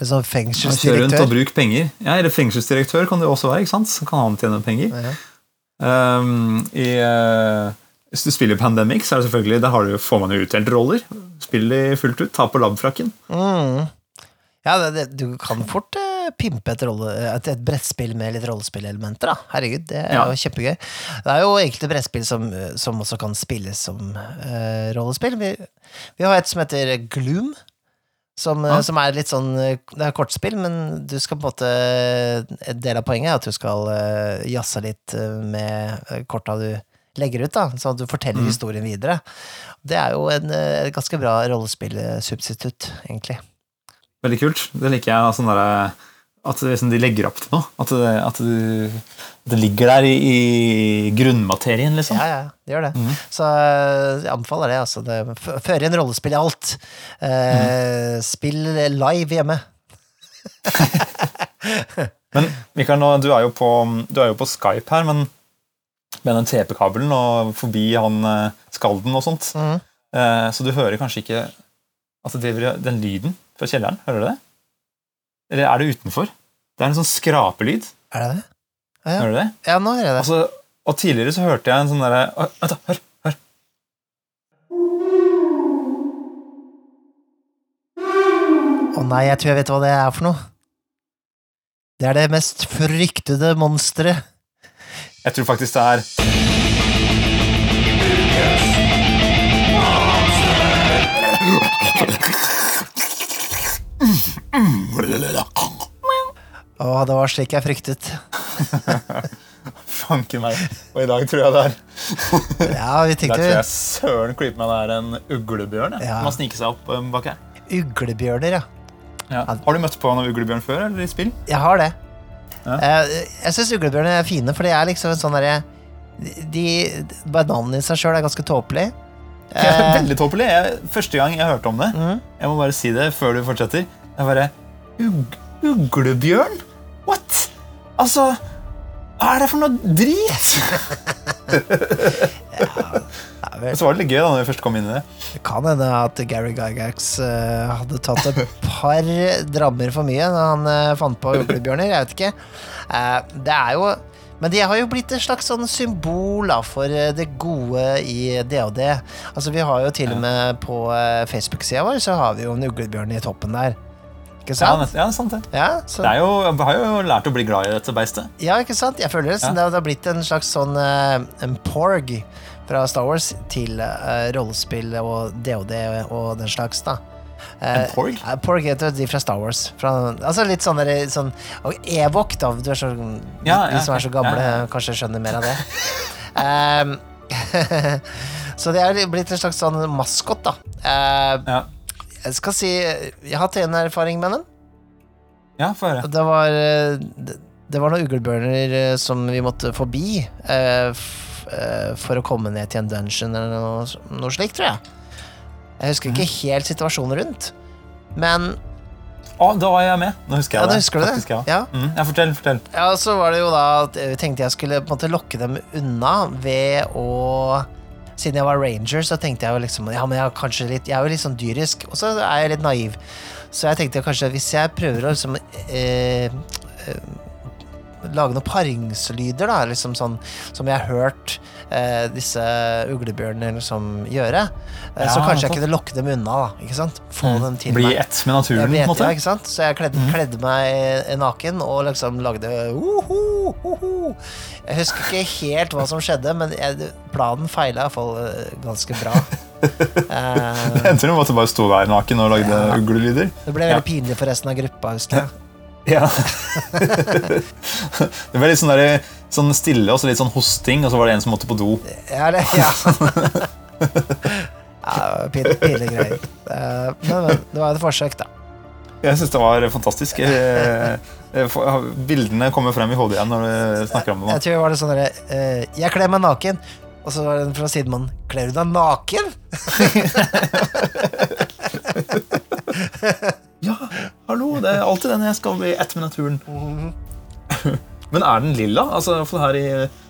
Sånn Kjør rundt og fengselsdirektør. bruk penger. Ja, Eller fengselsdirektør kan det også være. ikke sant? Så kan han tjene penger. Ja. Um, i, hvis du spiller Pandemic, så er det selvfølgelig, da har du, får man jo utdelt roller. Spill de fullt ut. Ta på labfrakken. Mm. Ja, det, det, du kan fort eh, pimpe et, rolle, et, et brettspill med litt rollespillelementer, da. Herregud, det er Ja. jo kjempegøy. Det er jo enkelte brettspill som, som også kan spilles som eh, rollespill. Vi, vi har et som heter Gloom. Som, eh, Ja. som er litt sånn eh, Det er kortspill, men du skal på en måte En del av poenget er at du skal jazze litt eh, med eh, korta du legger ut, da, sånn at du forteller Mhm. historien videre. Det er jo en eh, ganske bra rollespillsubstitutt, egentlig. Veldig kult. Det liker jeg. Sånn der, at liksom, de legger opp til noe. At det, at det ligger der i, i grunnmaterien, liksom. Ja, ja, det gjør det. Mm. Så eh, jeg anbefaler det. Altså. det Føre inn rollespill i alt. Eh, Spill live hjemme. Men Mikael, nå, du, er på, du er jo på Skype her, men med den TP-kabelen og forbi han eh, skalden og sånt. Mm. Eh, så du hører kanskje ikke altså det den lyden fra kjelleren. Hører du det? Eller er det utenfor? Det er en sånn skrapelyd. Er det det? Ja, ja. Hører du det? ja nå hører jeg det. Altså, og tidligere så hørte jeg en sånn derre Vent, da. Hør. hør. Å nei, jeg tror jeg vet hva det er for noe. Det er det mest fryktede monsteret. Jeg tror faktisk det er Å, det var slik jeg fryktet. Fanken meg. Og i dag tror jeg det er Ja, vi Der tror jeg søren klype meg det er en uglebjørn Ja. som har sniket seg opp um, bak her. uglebjørner, ja. Ja. Har du møtt på en uglebjørn før, eller i spill? Jeg har det. Ja. Eh, Jeg syns uglebjørner er fine, for de er liksom en sånn derre de, Bare navnet i seg sjøl er ganske tåpelig. Eh, Veldig tåpelig. Jeg- Første gang jeg hørte om det, mm. jeg må bare si det før du fortsetter Jeg bare Ug Uglebjørn? What? Altså Hva er det for noe drit? ja, vel, Så var det litt gøy da når vi først kom inn i det. det kan hende at Gary Gygax uh, hadde tatt et par drammer for mye da han uh, fant på uglebjørner. Jeg vet ikke. Uh, det er jo men de har jo blitt et slags sånn symbol da, for det gode i DOD. Altså, vi har jo til og med på Facebook-sida vår så har vi jo en uglebjørn i toppen der. Ikke sant? Ja, ja, sant det. Ja, så, det er jo, jeg har jo lært å bli glad i dette beistet. ja ikke sant? Jeg føler det, som Ja. det har- blitt en slags sånn en porg fra Star Wars til uh, rollespill og DOD og den slags, da. Eh, porg? Uh, Porg heter de fra Star Wars. Fra, altså litt sånn derre sånn og Evok, da. Du er så, Ja, de ja, som er så gamle, ja, ja. kanskje skjønner mer av det. um, så det er blitt en slags sånn maskot, da. Uh, Ja, jeg skal si Jeg har hatt en erfaring med den. ja få høre. Det var Det, det var noen uglebjørner eh, som vi måtte forbi eh, for å komme ned til en dungeon eller noe, noe slikt, tror jeg. Jeg husker ikke helt situasjonen rundt. Men Å, da var jeg med. Nå husker jeg Ja, det. husker det? faktisk, ja. Ja. Mm, ja, fortell, fortell. Ja, så var det jo da at jeg tenkte jeg skulle på en måte lokke dem unna ved å Siden jeg var ranger, så tenkte jeg jo liksom Ja, men jeg, er kanskje litt, jeg er jo litt sånn dyrisk, og så er jeg litt naiv. Så jeg tenkte kanskje hvis jeg prøver å liksom eh, eh, Lage noen paringslyder, da, liksom sånn som jeg har hørt eh, disse uglebjørnene liksom gjøre, eh, så kanskje jeg kunne lokke dem unna, da. Ikke sant? Få dem til Bli meg. ett med naturen, på en måte. ja, ikke sant? Så jeg kledde, kledde meg naken og liksom lagde uhu, uhu. Jeg husker ikke helt hva som skjedde, men jeg, planen feila iallfall ganske bra. Eh, Det endte med at du bare sto der naken og lagde Ja. uglelyder. det ble veldig pinlig for resten av gruppa, husker jeg. Ja. det ble litt sånn, der, sånn stille og så litt sånn hosting, og så var det en som måtte på do. Ja, det, ja. ja pille, pinlige greier. Eh, men, men det var et forsøk, da. Jeg syns det var fantastisk. Eh, eh, for- Bildene kommer frem i hodet igjen når du snakker om det. Jeg tror det var det sånn derre eh, Jeg kler meg naken. Og så var det fra sidemannen Kler du deg naken? Ja, hallo, det er alltid den jeg skal bli ett med naturen. Men er den lilla? Altså, i,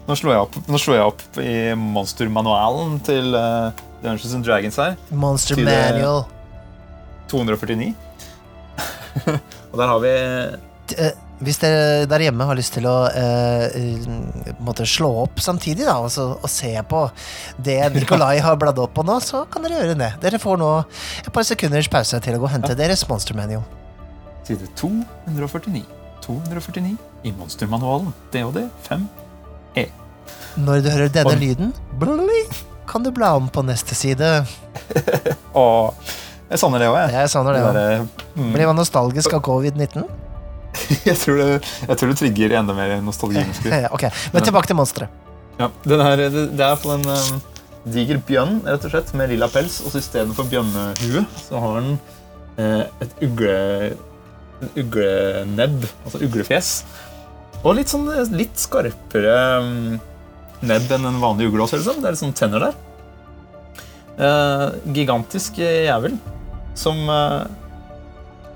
nå, slår opp, nå slår jeg opp i monstermanualen til uh, Dungeons and Dragons her. Monster til, manual. 249. og der har vi Eh, Hvis dere der hjemme har lyst til å eh, eh, slå opp samtidig da, og, så, og se på det Nikolai har bladd opp på nå, så kan dere gjøre det. Dere får nå et par sekunders pause til å gå og hente deres Monster Manual. side 249. 249 i monstermanualen. DOD 5E. Når du hører denne Og- lyden, blui, kan du bla om på neste side. Og jeg savner det òg, jeg. Jeg savner det Det òg. mm, Blir man nostalgisk av covid-19? jeg, tror det, jeg tror det trigger enda mer nostalgi. ok, men tilbake til monsteret. Ja, her, det, det er på en um, diger bjørn rett og slett, med lilla pels. Og så istedenfor bjørnehue så har den eh, et ugle, en uglenebb, altså uglefjes. Og litt sånn eh, litt skarpere um, nebb enn en vanlig ugle. Også, liksom. Det er litt sånn tenner der. Eh, gigantisk eh, jævel som eh,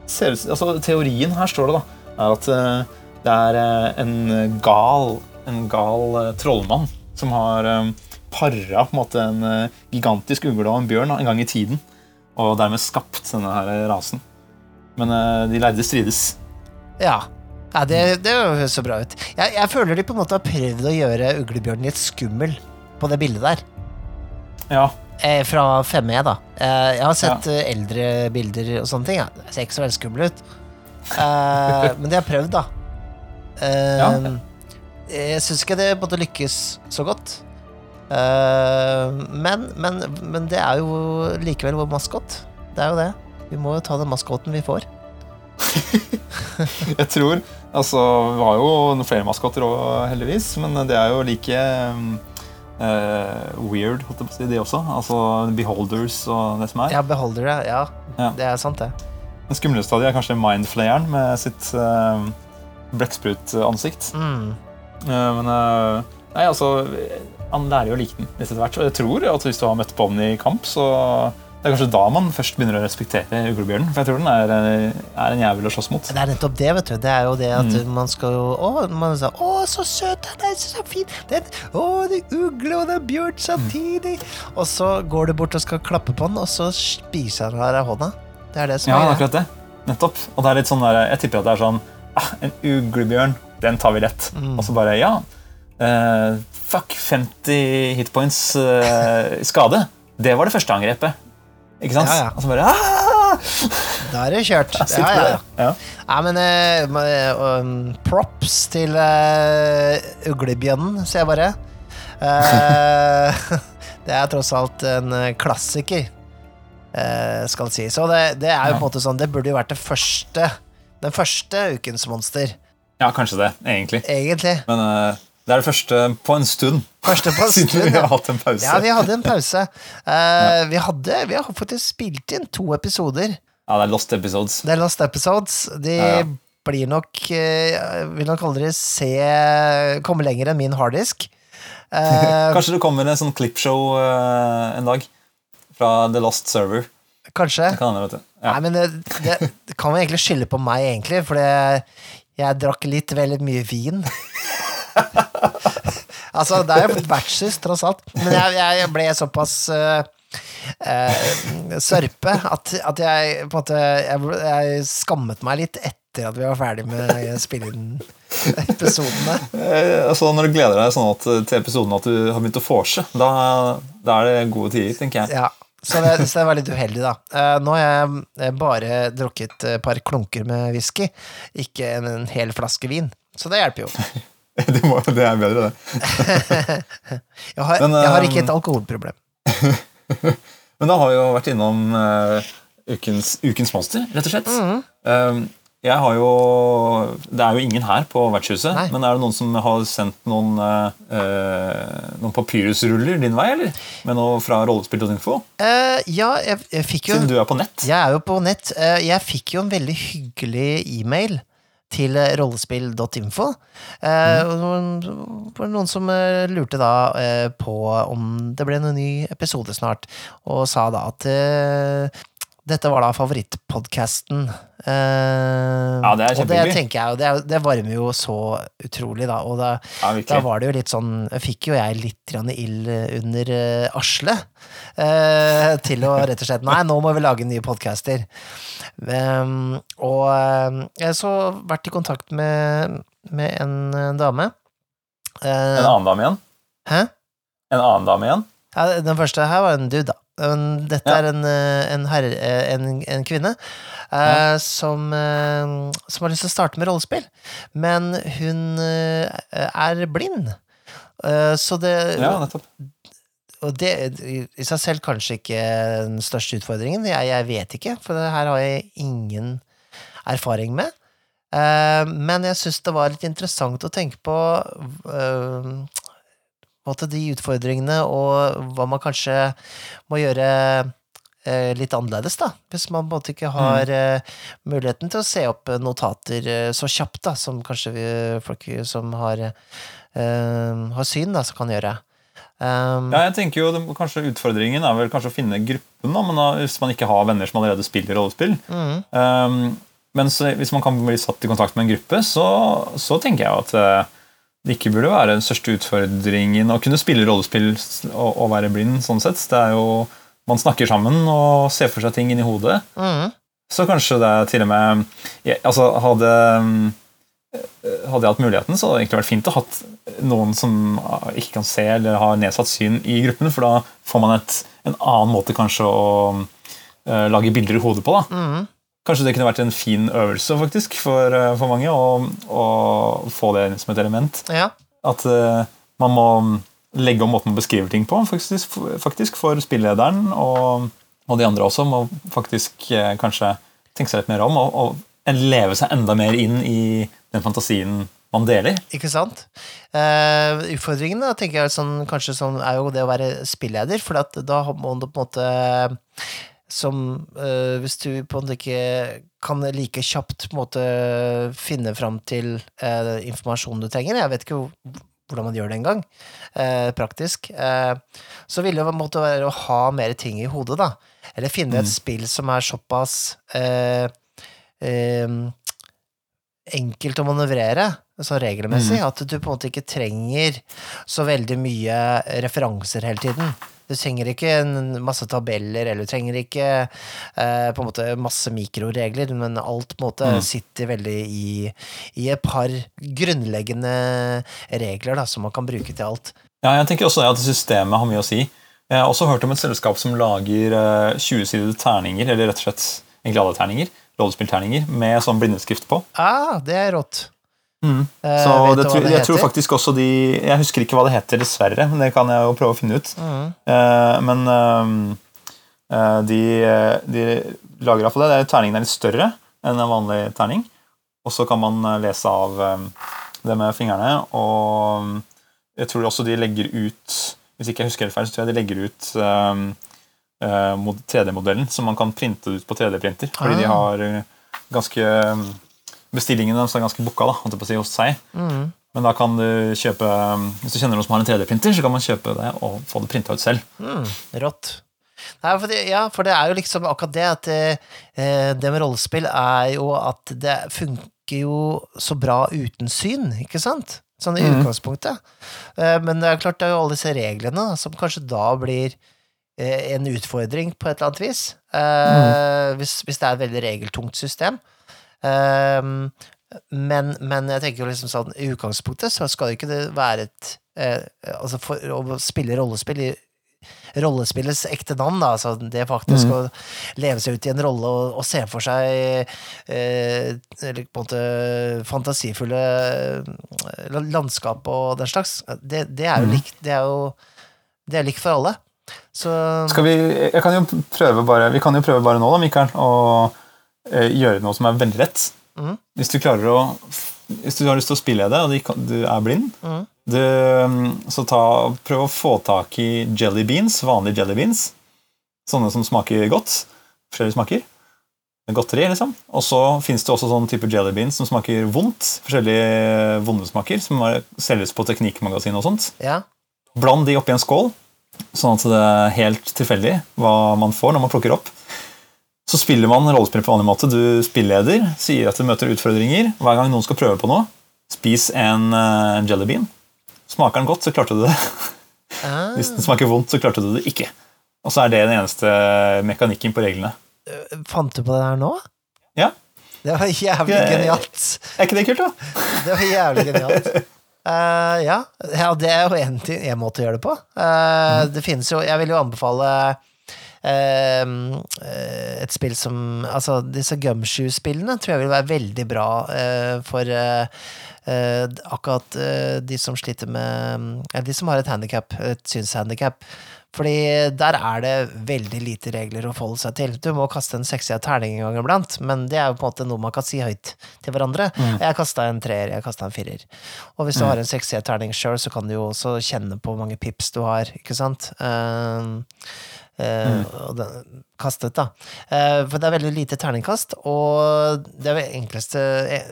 ser ut altså, Teorien her står det da er at eh, det er eh, en gal en gal eh, trollmann som har para på en måte en gigantisk ugle og en bjørn en gang i tiden, og dermed skapt denne her rasen. Men de lærde strides. Ja. ja det, det høres så bra ut. Jeg, jeg føler de på en måte har prøvd å gjøre uglebjørnen litt skummel på det bildet der. Ja, Eh, fra 5E, da. Eh, jeg har sett ja. eldre bilder og sånne ting. Ja. Det ser ikke så veldig skummel ut. Eh, men det har prøvd, da. Uh, Ja. Jeg syns ikke det måtte lykkes så godt. Uh, men, men, men det er jo likevel vår maskot. Det er jo det. Vi må jo ta den maskoten vi får. jeg tror Altså, vi har jo noen flere maskotter òg, heldigvis, men det er jo like eh, weird, holdt jeg på å si, de også. Altså Beholders og det som er. Ja, beholder. Ja, Ja. det er sant, det. Den skumleste av de er kanskje Mindflayeren med sitt uh, blekksprutansikt. Mm. Uh, men uh, Nei, altså Han lærer jo å like den litt etter hvert. Og jeg tror at hvis du har møtt på den i kamp, så det er kanskje da man først begynner å respektere uglebjørnen. For jeg tror den er, er en jævel å slåss mot. Det er nettopp det, vet du. Det er jo det at Mm. man skal jo Å, man sa, 'Å, så søt han er, så fin'. Det er, å, det er ugle og det er bjørn samtidig. Og så går du bort og skal klappe på den, og så spiser han deg i hånda. Det er det som Ja, er akkurat det. Nettopp. Og det er litt sånn der, jeg tipper at det er sånn ah, En uglebjørn, den tar vi lett. Mm. Og så bare ja. Uh, fuck 50 hitpoints uh, skade. Det var det første angrepet. Ikke sant? Ja, ja. Og så bare ah! Da er det kjørt. Ja, ja, ja. Ja. Men uh, um, props til uh, uglebjørnen, sier jeg bare. Det er tross alt en klassiker, skal si. Så det, det er jo Ja. på en måte sånn Det burde jo vært det første den første ukens monster, Ja, kanskje det, egentlig. egentlig. Men uh, det er det første på en stund. Første på en Siden vi har hatt en pause. Ja, vi hadde en pause. Eh, vi, hadde, vi har faktisk spilt inn to episoder. Ja, det er Lost Episodes. Det er Lost Episodes. De Ja, ja. blir nok uh, Vil nok aldri se komme lenger enn min harddisk. Eh, Kanskje det kommer en sånn clipshow eh, en dag? Fra The Lost Server. kanskje. Det kan du. Ja. Nei, men det, det, det kan vi egentlig skylde på meg, egentlig, for jeg drakk litt veldig mye vin. altså, det er jo vertshus, tross alt. Men jeg, jeg ble såpass uh, sørpe at, at jeg på en måte jeg, jeg skammet meg litt etter at vi var ferdig med å spille inn episodene. Eh, altså, når du gleder deg sånn at, til episoden at du har begynt å vorse, da, da er det gode tider, tenker jeg. Ja, så det, så det var litt uheldig, da. Uh, nå har jeg eh, bare drukket et par klunker med whisky, ikke en, en hel flaske vin. Så det hjelper jo. Det, må, det er bedre, det. Jeg har, Men, jeg har eh, ikke et alkoholproblem. Men da har vi jo vært innom uh, ukens, ukens monster, rett og slett. Mhm. Eh, jeg har jo Det er jo ingen her på vertshuset, Nei. men er det noen som har sendt noen, eh, eh, noen papyrusruller din vei, eller? Med noe fra rollespill.info? Uh, ja, jeg, jeg fikk jo Siden du er på nett? Jeg er jo på nett. Uh, jeg fikk jo en veldig hyggelig e-mail til eh, rollespill.info. Eh, noen, var noen som eh, lurte da eh, på om det ble en ny episode snart, og sa da at eh, dette var da favorittpodkasten. Eh, Ja, det er og det tenker jeg og det, det varmer jo så utrolig, da. Og da, Ja, da var det jo litt sånn fikk jo jeg litt ild under uh, arslet eh, til å rett og slett Nei, nå må vi lage nye podcaster. Um, og eh, jeg har så vært i kontakt med, med en, eh, dame. Eh, En annen dame igjen? hæ? En annen dame igjen? Ja, den første her var en dude, da. Dette er en, eh, en, herre, eh, en, en kvinne eh, som, eh, som har lyst til å starte med rollespill. Men hun eh, er blind. Eh, så det, Ja, nettopp. og det i seg selv kanskje ikke den største utfordringen. Jeg, jeg vet ikke, for det her har jeg ingen erfaring med. Men jeg syns det var litt interessant å tenke på måte de utfordringene og hva man kanskje må gjøre eh, litt annerledes, da. Hvis man på en måte ikke har eh, muligheten til å se opp notater eh, så kjapt, da, som kanskje vi, folk som har, har syn, da, som kan gjøre. Um, Ja, jeg tenker jo det, kanskje Utfordringen er vel kanskje å finne gruppen, da, men da, hvis man ikke har venner som allerede spiller rollespill. Mm. Um, men så, hvis man kan bli satt i kontakt med en gruppe, så, så tenker jeg at det ikke burde være den største utfordringen å kunne spille rollespill og, og være blind. sånn sett. Det er jo, Man snakker sammen og ser for seg ting inni hodet. Mm. Så kanskje det er til og med altså hadde, hadde jeg hatt muligheten, så hadde det egentlig vært fint å ha noen som ikke kan se eller har nedsatt syn i gruppen, for da får man et, en annen måte kanskje å uh, lage bilder i hodet på. da. Mhm. Kanskje det kunne vært en fin øvelse faktisk for, eh, for mange å, å få det som et element. Ja. At uh, man må legge om måten man beskriver ting på, faktisk, faktisk for spillederen og, og de andre også. Må faktisk uh, kanskje tenke seg litt mer om og, og leve seg enda mer inn i den fantasien man deler. Ikke sant? Uh, utfordringen da, tenker jeg sånn, kanskje sånn, er jo det å være spilleder, for at da må du på en måte som eh, Hvis du på en måte ikke kan like kjapt måte finne fram til uh, informasjonen du trenger Jeg vet ikke hvordan man gjør det engang, uh, praktisk. eh, så ville det måtte være å ha mer ting i hodet, da. Eller finne et spill som er såpass eh, eh, enkelt å manøvrere, sånn regelmessig, at du på en måte ikke trenger så veldig mye referanser hele tiden. Du trenger ikke en masse tabeller, eller du trenger ikke eh, på en måte masse mikroregler, men alt på en måte Mm. sitter veldig i, i et par grunnleggende regler da, som man kan bruke til alt. Ja, jeg tenker også at systemet har mye å si. Jeg har også hørt om et selskap som lager eh, 20-sidede terninger, eller rett og slett egentlig alle terninger, rollespillterninger, med sånn blindeskrift på. Ah, det er rått. Mm. Eh, Så det, det jeg tror faktisk også de Jeg husker ikke hva det heter, dessverre, men det kan jeg jo prøve å finne ut. Mm. Eh, men eh, de, de lager iallfall det. er Terningen er litt større enn en vanlig terning. Og så kan man lese av det med fingrene. Og jeg tror også de legger ut Hvis ikke jeg husker helt feil, så tror jeg de legger ut ehm, eh, 3D-modellen, så man kan printe det ut på 3D-printer. Fordi de Ah. har ganske Bestillingene deres er ganske booka da, si, hos seg. Mm. Men da kan du kjøpe Hvis du kjenner noen som har en 3D-printer, så kan man kjøpe det og få det printa ut selv. Mm, rått. Nei, for det, ja, for det er jo liksom akkurat det at eh, det med rollespill er jo at det funker jo så bra uten syn, ikke sant? Sånn i mm. utgangspunktet. Eh, men det er klart det er jo alle disse reglene da, som kanskje da blir eh, en utfordring på et eller annet vis. Mm. hvis, hvis det er et veldig regeltungt system. Eh, men, men jeg tenker jo liksom sånn i utgangspunktet så skal det ikke være et eh, Altså for å spille rollespill i rollespillets ekte navn, da, altså det faktisk å leve seg ut i en rolle og, og se for seg eh, på en måte fantasifulle eh, landskap og den slags, det, det er jo likt, det er jo det er likt for alle. Så Skal vi, jeg kan jo prøve bare, vi kan jo prøve bare nå, da, Mikael, eh, gjøre noe som er veldig lett. Mm. Hvis du klarer å Hvis du har lyst til å spille i det, og du er blind, mm. du, mm, så ta, prøv å få tak i jelly beans, vanlige jelly beans. Sånne som smaker godt. Forskjellige smaker. Godteri, liksom. Og så fins det også sånn type jelly beans som smaker vondt. Forskjellige vonde smaker, som selges på Teknikkmagasinet og sånt. ja. Bland de oppi en skål, sånn at det er helt tilfeldig hva man får når man plukker opp. Så spiller man rollespill på vanlig måte. Du spilleder, sier at du møter utfordringer. Hver gang noen skal prøve på noe, spis en uh, jellybean. Smaker den godt, så klarte du det. Ah, Hvis den smaker vondt, så klarte du det ikke. Og så er det den eneste mekanikken på reglene. fant du på det her nå? Ja, Det var jævlig genialt. Er ikke det kult, da? Det var jævlig genialt. Uh, ja. ja, det er jo en, måte å gjøre det på. Eh, Det finnes jo Jeg vil jo anbefale eh, et spill som Altså, disse Gumshoe-spillene tror jeg vil være veldig bra eh, for eh, eh, akkurat eh, de som sliter med Eller de som har et handikap, et synshandikap. Fordi der er det veldig lite regler å forholde seg til. Du må kaste en sekssida terning en gang iblant, men det er jo på en måte noe man kan si høyt til hverandre. Jeg kasta en treer, jeg kasta en firer. Og hvis du har en sekssida terning sjøl, så kan du jo også kjenne på hvor mange pips du har, ikke sant? Um, eh, mm. den, kastet, da. Uh, for det er veldig lite terningkast, og det er vel enkleste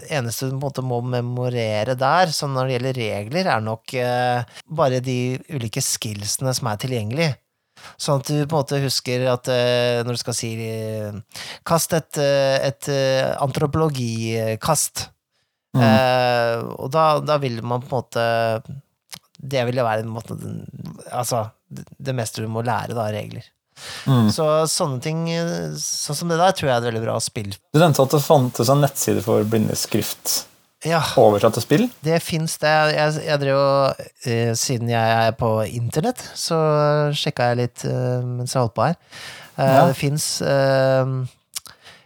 eneste du på en måte må memorere der, så når det gjelder regler, er nok uh, bare de ulike skillsene som er tilgjengelige. Sånn at du på en måte husker at når du skal si Kast et, et antropologikast. Eh, og da, da vil man på en måte Det ville være en måte, altså, det, meste du må lære, da, regler. Mm. Så sånne ting, sånn som det der, tror jeg er et veldig bra spill. Du nevnte at det fantes en nettside for blindeskrift Ja, oversatt til spill. det fins det. Jeg, jeg drev og eh, Siden jeg er på internett, så sjekka jeg litt eh, mens jeg holdt på her. Eh, Ja. Det fins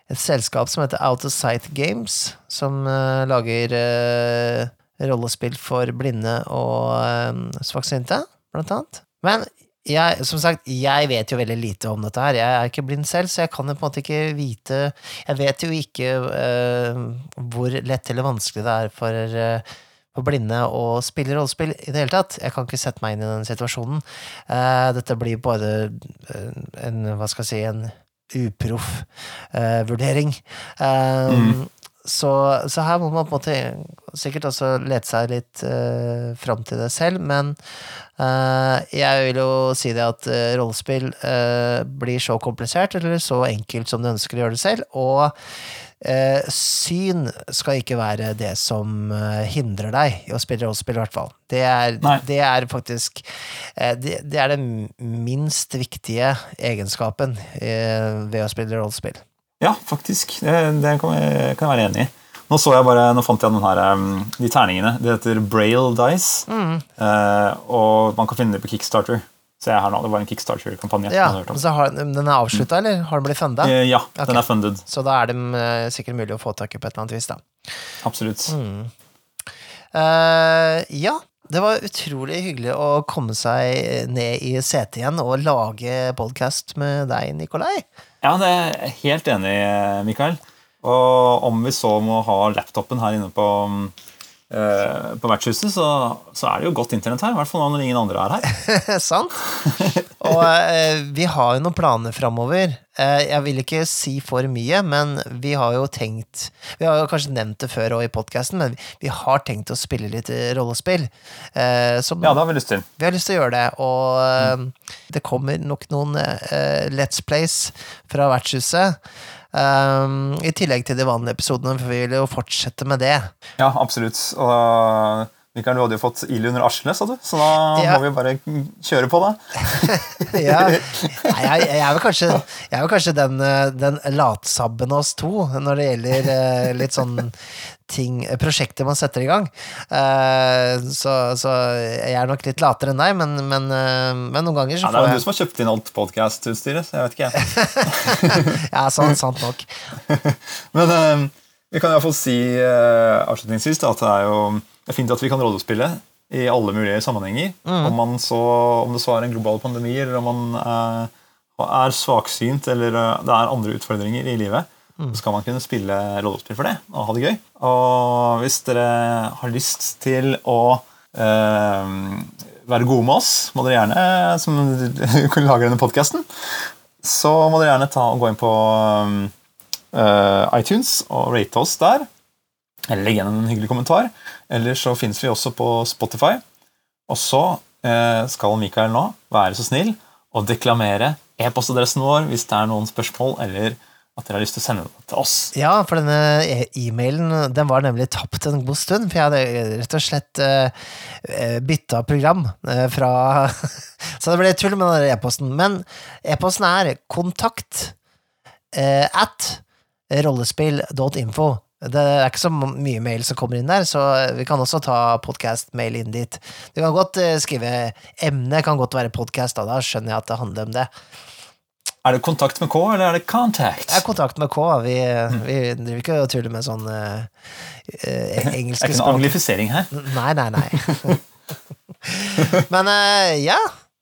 et selskap som heter Out of Sight Games, som lager rollespill for blinde og uh, svaksynte, blant annet. Men jeg, som sagt, jeg vet jo veldig lite om dette her. Jeg er ikke blind selv, så jeg kan jo på en måte ikke vite Jeg vet jo ikke uh, hvor lett eller vanskelig det er for, uh, for blinde å spille rollespill i det hele tatt. Jeg kan ikke sette meg inn i den situasjonen. Uh, dette blir bare en, hva skal jeg si, en uproff vurdering. Eh, så, så her må man på en måte sikkert også lete seg litt uh, fram til det selv, men uh, jeg vil jo si det at uh, rollespill uh, blir så komplisert eller så enkelt som du ønsker å gjøre det selv, og eh, syn skal ikke være det som eh, hindrer deg i å spille rollespill, i hvert fall. Det er, det er faktisk eh, det, det er den minst viktige egenskapen eh, ved å spille rollespill. Ja, faktisk. Det, det kan jeg, kan jeg være enig i. Nå så jeg bare, nå fant jeg den her, um, de terningene. Det heter Braille Dice. Eh, og man kan finne det på Kickstarter. Så jeg her nå, Det var en Kickstarter-kampanje. Ja, Den er avslutta, eller? Har den blitt funda? Eh, ja, okay. den er funded. Så da er det eh, sikkert mulig å få tak i på et eller annet vis, da. Absolutt. Mm. Uh, ja, det var utrolig hyggelig å komme seg ned i setet igjen og lage podkast med deg, Nikolai. Ja, det er jeg helt enig Mikael. Og om vi så må ha laptopen her inne på, på vertshuset, så, så er det jo godt internett her. I hvert fall når ingen andre er her. Sant? Og eh, vi har jo noen planer framover. Eh, jeg vil ikke si for mye, men vi har jo tenkt Vi har jo kanskje nevnt det før i podkasten, men vi har tenkt å spille litt rollespill. Eh, som, Ja, det har vi lyst til. Vi har lyst til å gjøre det, og mm. det kommer nok noen eh, Let's Plays fra vertshuset. Um, I tillegg til de vanlige episodene, for vi vil jo fortsette med det. Ja, absolutt. Og Mikael, du hadde jo fått ild under arslet, sa du, så da Ja. må vi bare kjøre på, da. ja. Nei, jeg, jeg, er vel kanskje, jeg er vel kanskje den, eh, den latsabben av oss to når det gjelder eh, litt sånn ting, prosjekter man setter i gang. Eh, så, så jeg er nok litt latere enn deg, men, men, eh, men noen ganger så Ja, det er jo du som har kjøpt inn alt podkast-utstyret, så jeg vet ikke. jeg. Ja, sant, sant nok. Men eh, vi kan iallfall si avslutningsvis da, at det er jo det er fint at vi kan rollespille i alle mulige sammenhenger. Om, man så, om det så er en global pandemi, eller om man er svaksynt, eller det er andre utfordringer i livet, så skal man kunne spille rollespill for det og ha det gøy. Og hvis dere har lyst til å eh, være gode med oss, må dere gjerne, som lager denne podkasten, så må dere gjerne ta og gå inn på eh, iTunes og rate oss der. Eller legge igjen en hyggelig kommentar. Eller så finnes vi også på Spotify. Og så eh, skal Mikael nå være så snill å deklamere e-postadressen vår hvis det er noen spørsmål, eller at dere har lyst til å sende det til oss. Ja, for denne e-mailen den var nemlig tapt en god stund, for jeg hadde rett og slett uh, bytta program uh, fra Så det ble tull med den e-posten. Men e-posten er kontakt uh, at rollespill.info. Det er ikke så mye mail som kommer inn der, så vi kan også ta podcast-mail inn dit. Du kan godt eh, skrive emne, kan godt være podcast, da, da skjønner jeg at det handler om det. Er det kontakt med K, eller er det contact? Det er kontakt med K. Vi, vi driver ikke og tuller med sånn uh, Det er engelske ikke noe anglifisering her. Nei, nei, nei. Men uh, ja,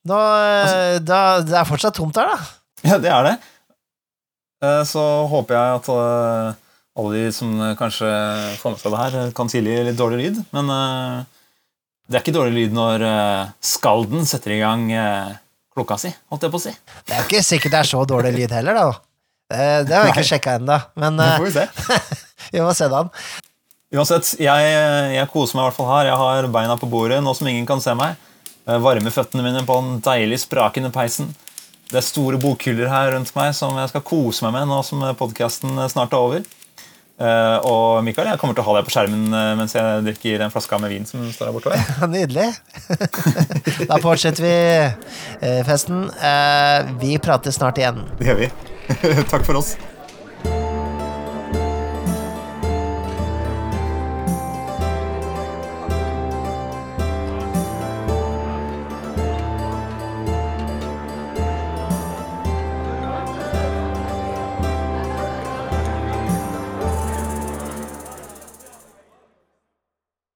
nå, eh, da, det er fortsatt tomt her, da. Ja, det er det. Uh, Så håper jeg at eh, alle de som eh, kanskje får med seg det her, eh, kan tilgi litt dårlig lyd. Men eh, det er ikke dårlig lyd når eh, skalden setter i gang eh, klokka si, holdt jeg på å si. Det er jo ikke sikkert det er så dårlig lyd heller, da. Det, det har vi ikke sjekka ennå, men Det eh, får vi se. vi må se det an. Uansett, jeg, jeg koser meg i hvert fall her. Jeg har beina på bordet nå som ingen kan se meg. Jeg varmer føttene mine på den deilig sprakende peisen. Det er store bokhyller her rundt meg som jeg skal kose meg med nå som podkasten snart er over. Eh, og Mikael, jeg kommer til å ha deg på skjermen uh, mens jeg drikker en flaske med vin som står her borte. Nydelig. Da fortsetter vi uh, festen. Vi prates snart igjen. Det gjør vi. Takk for oss.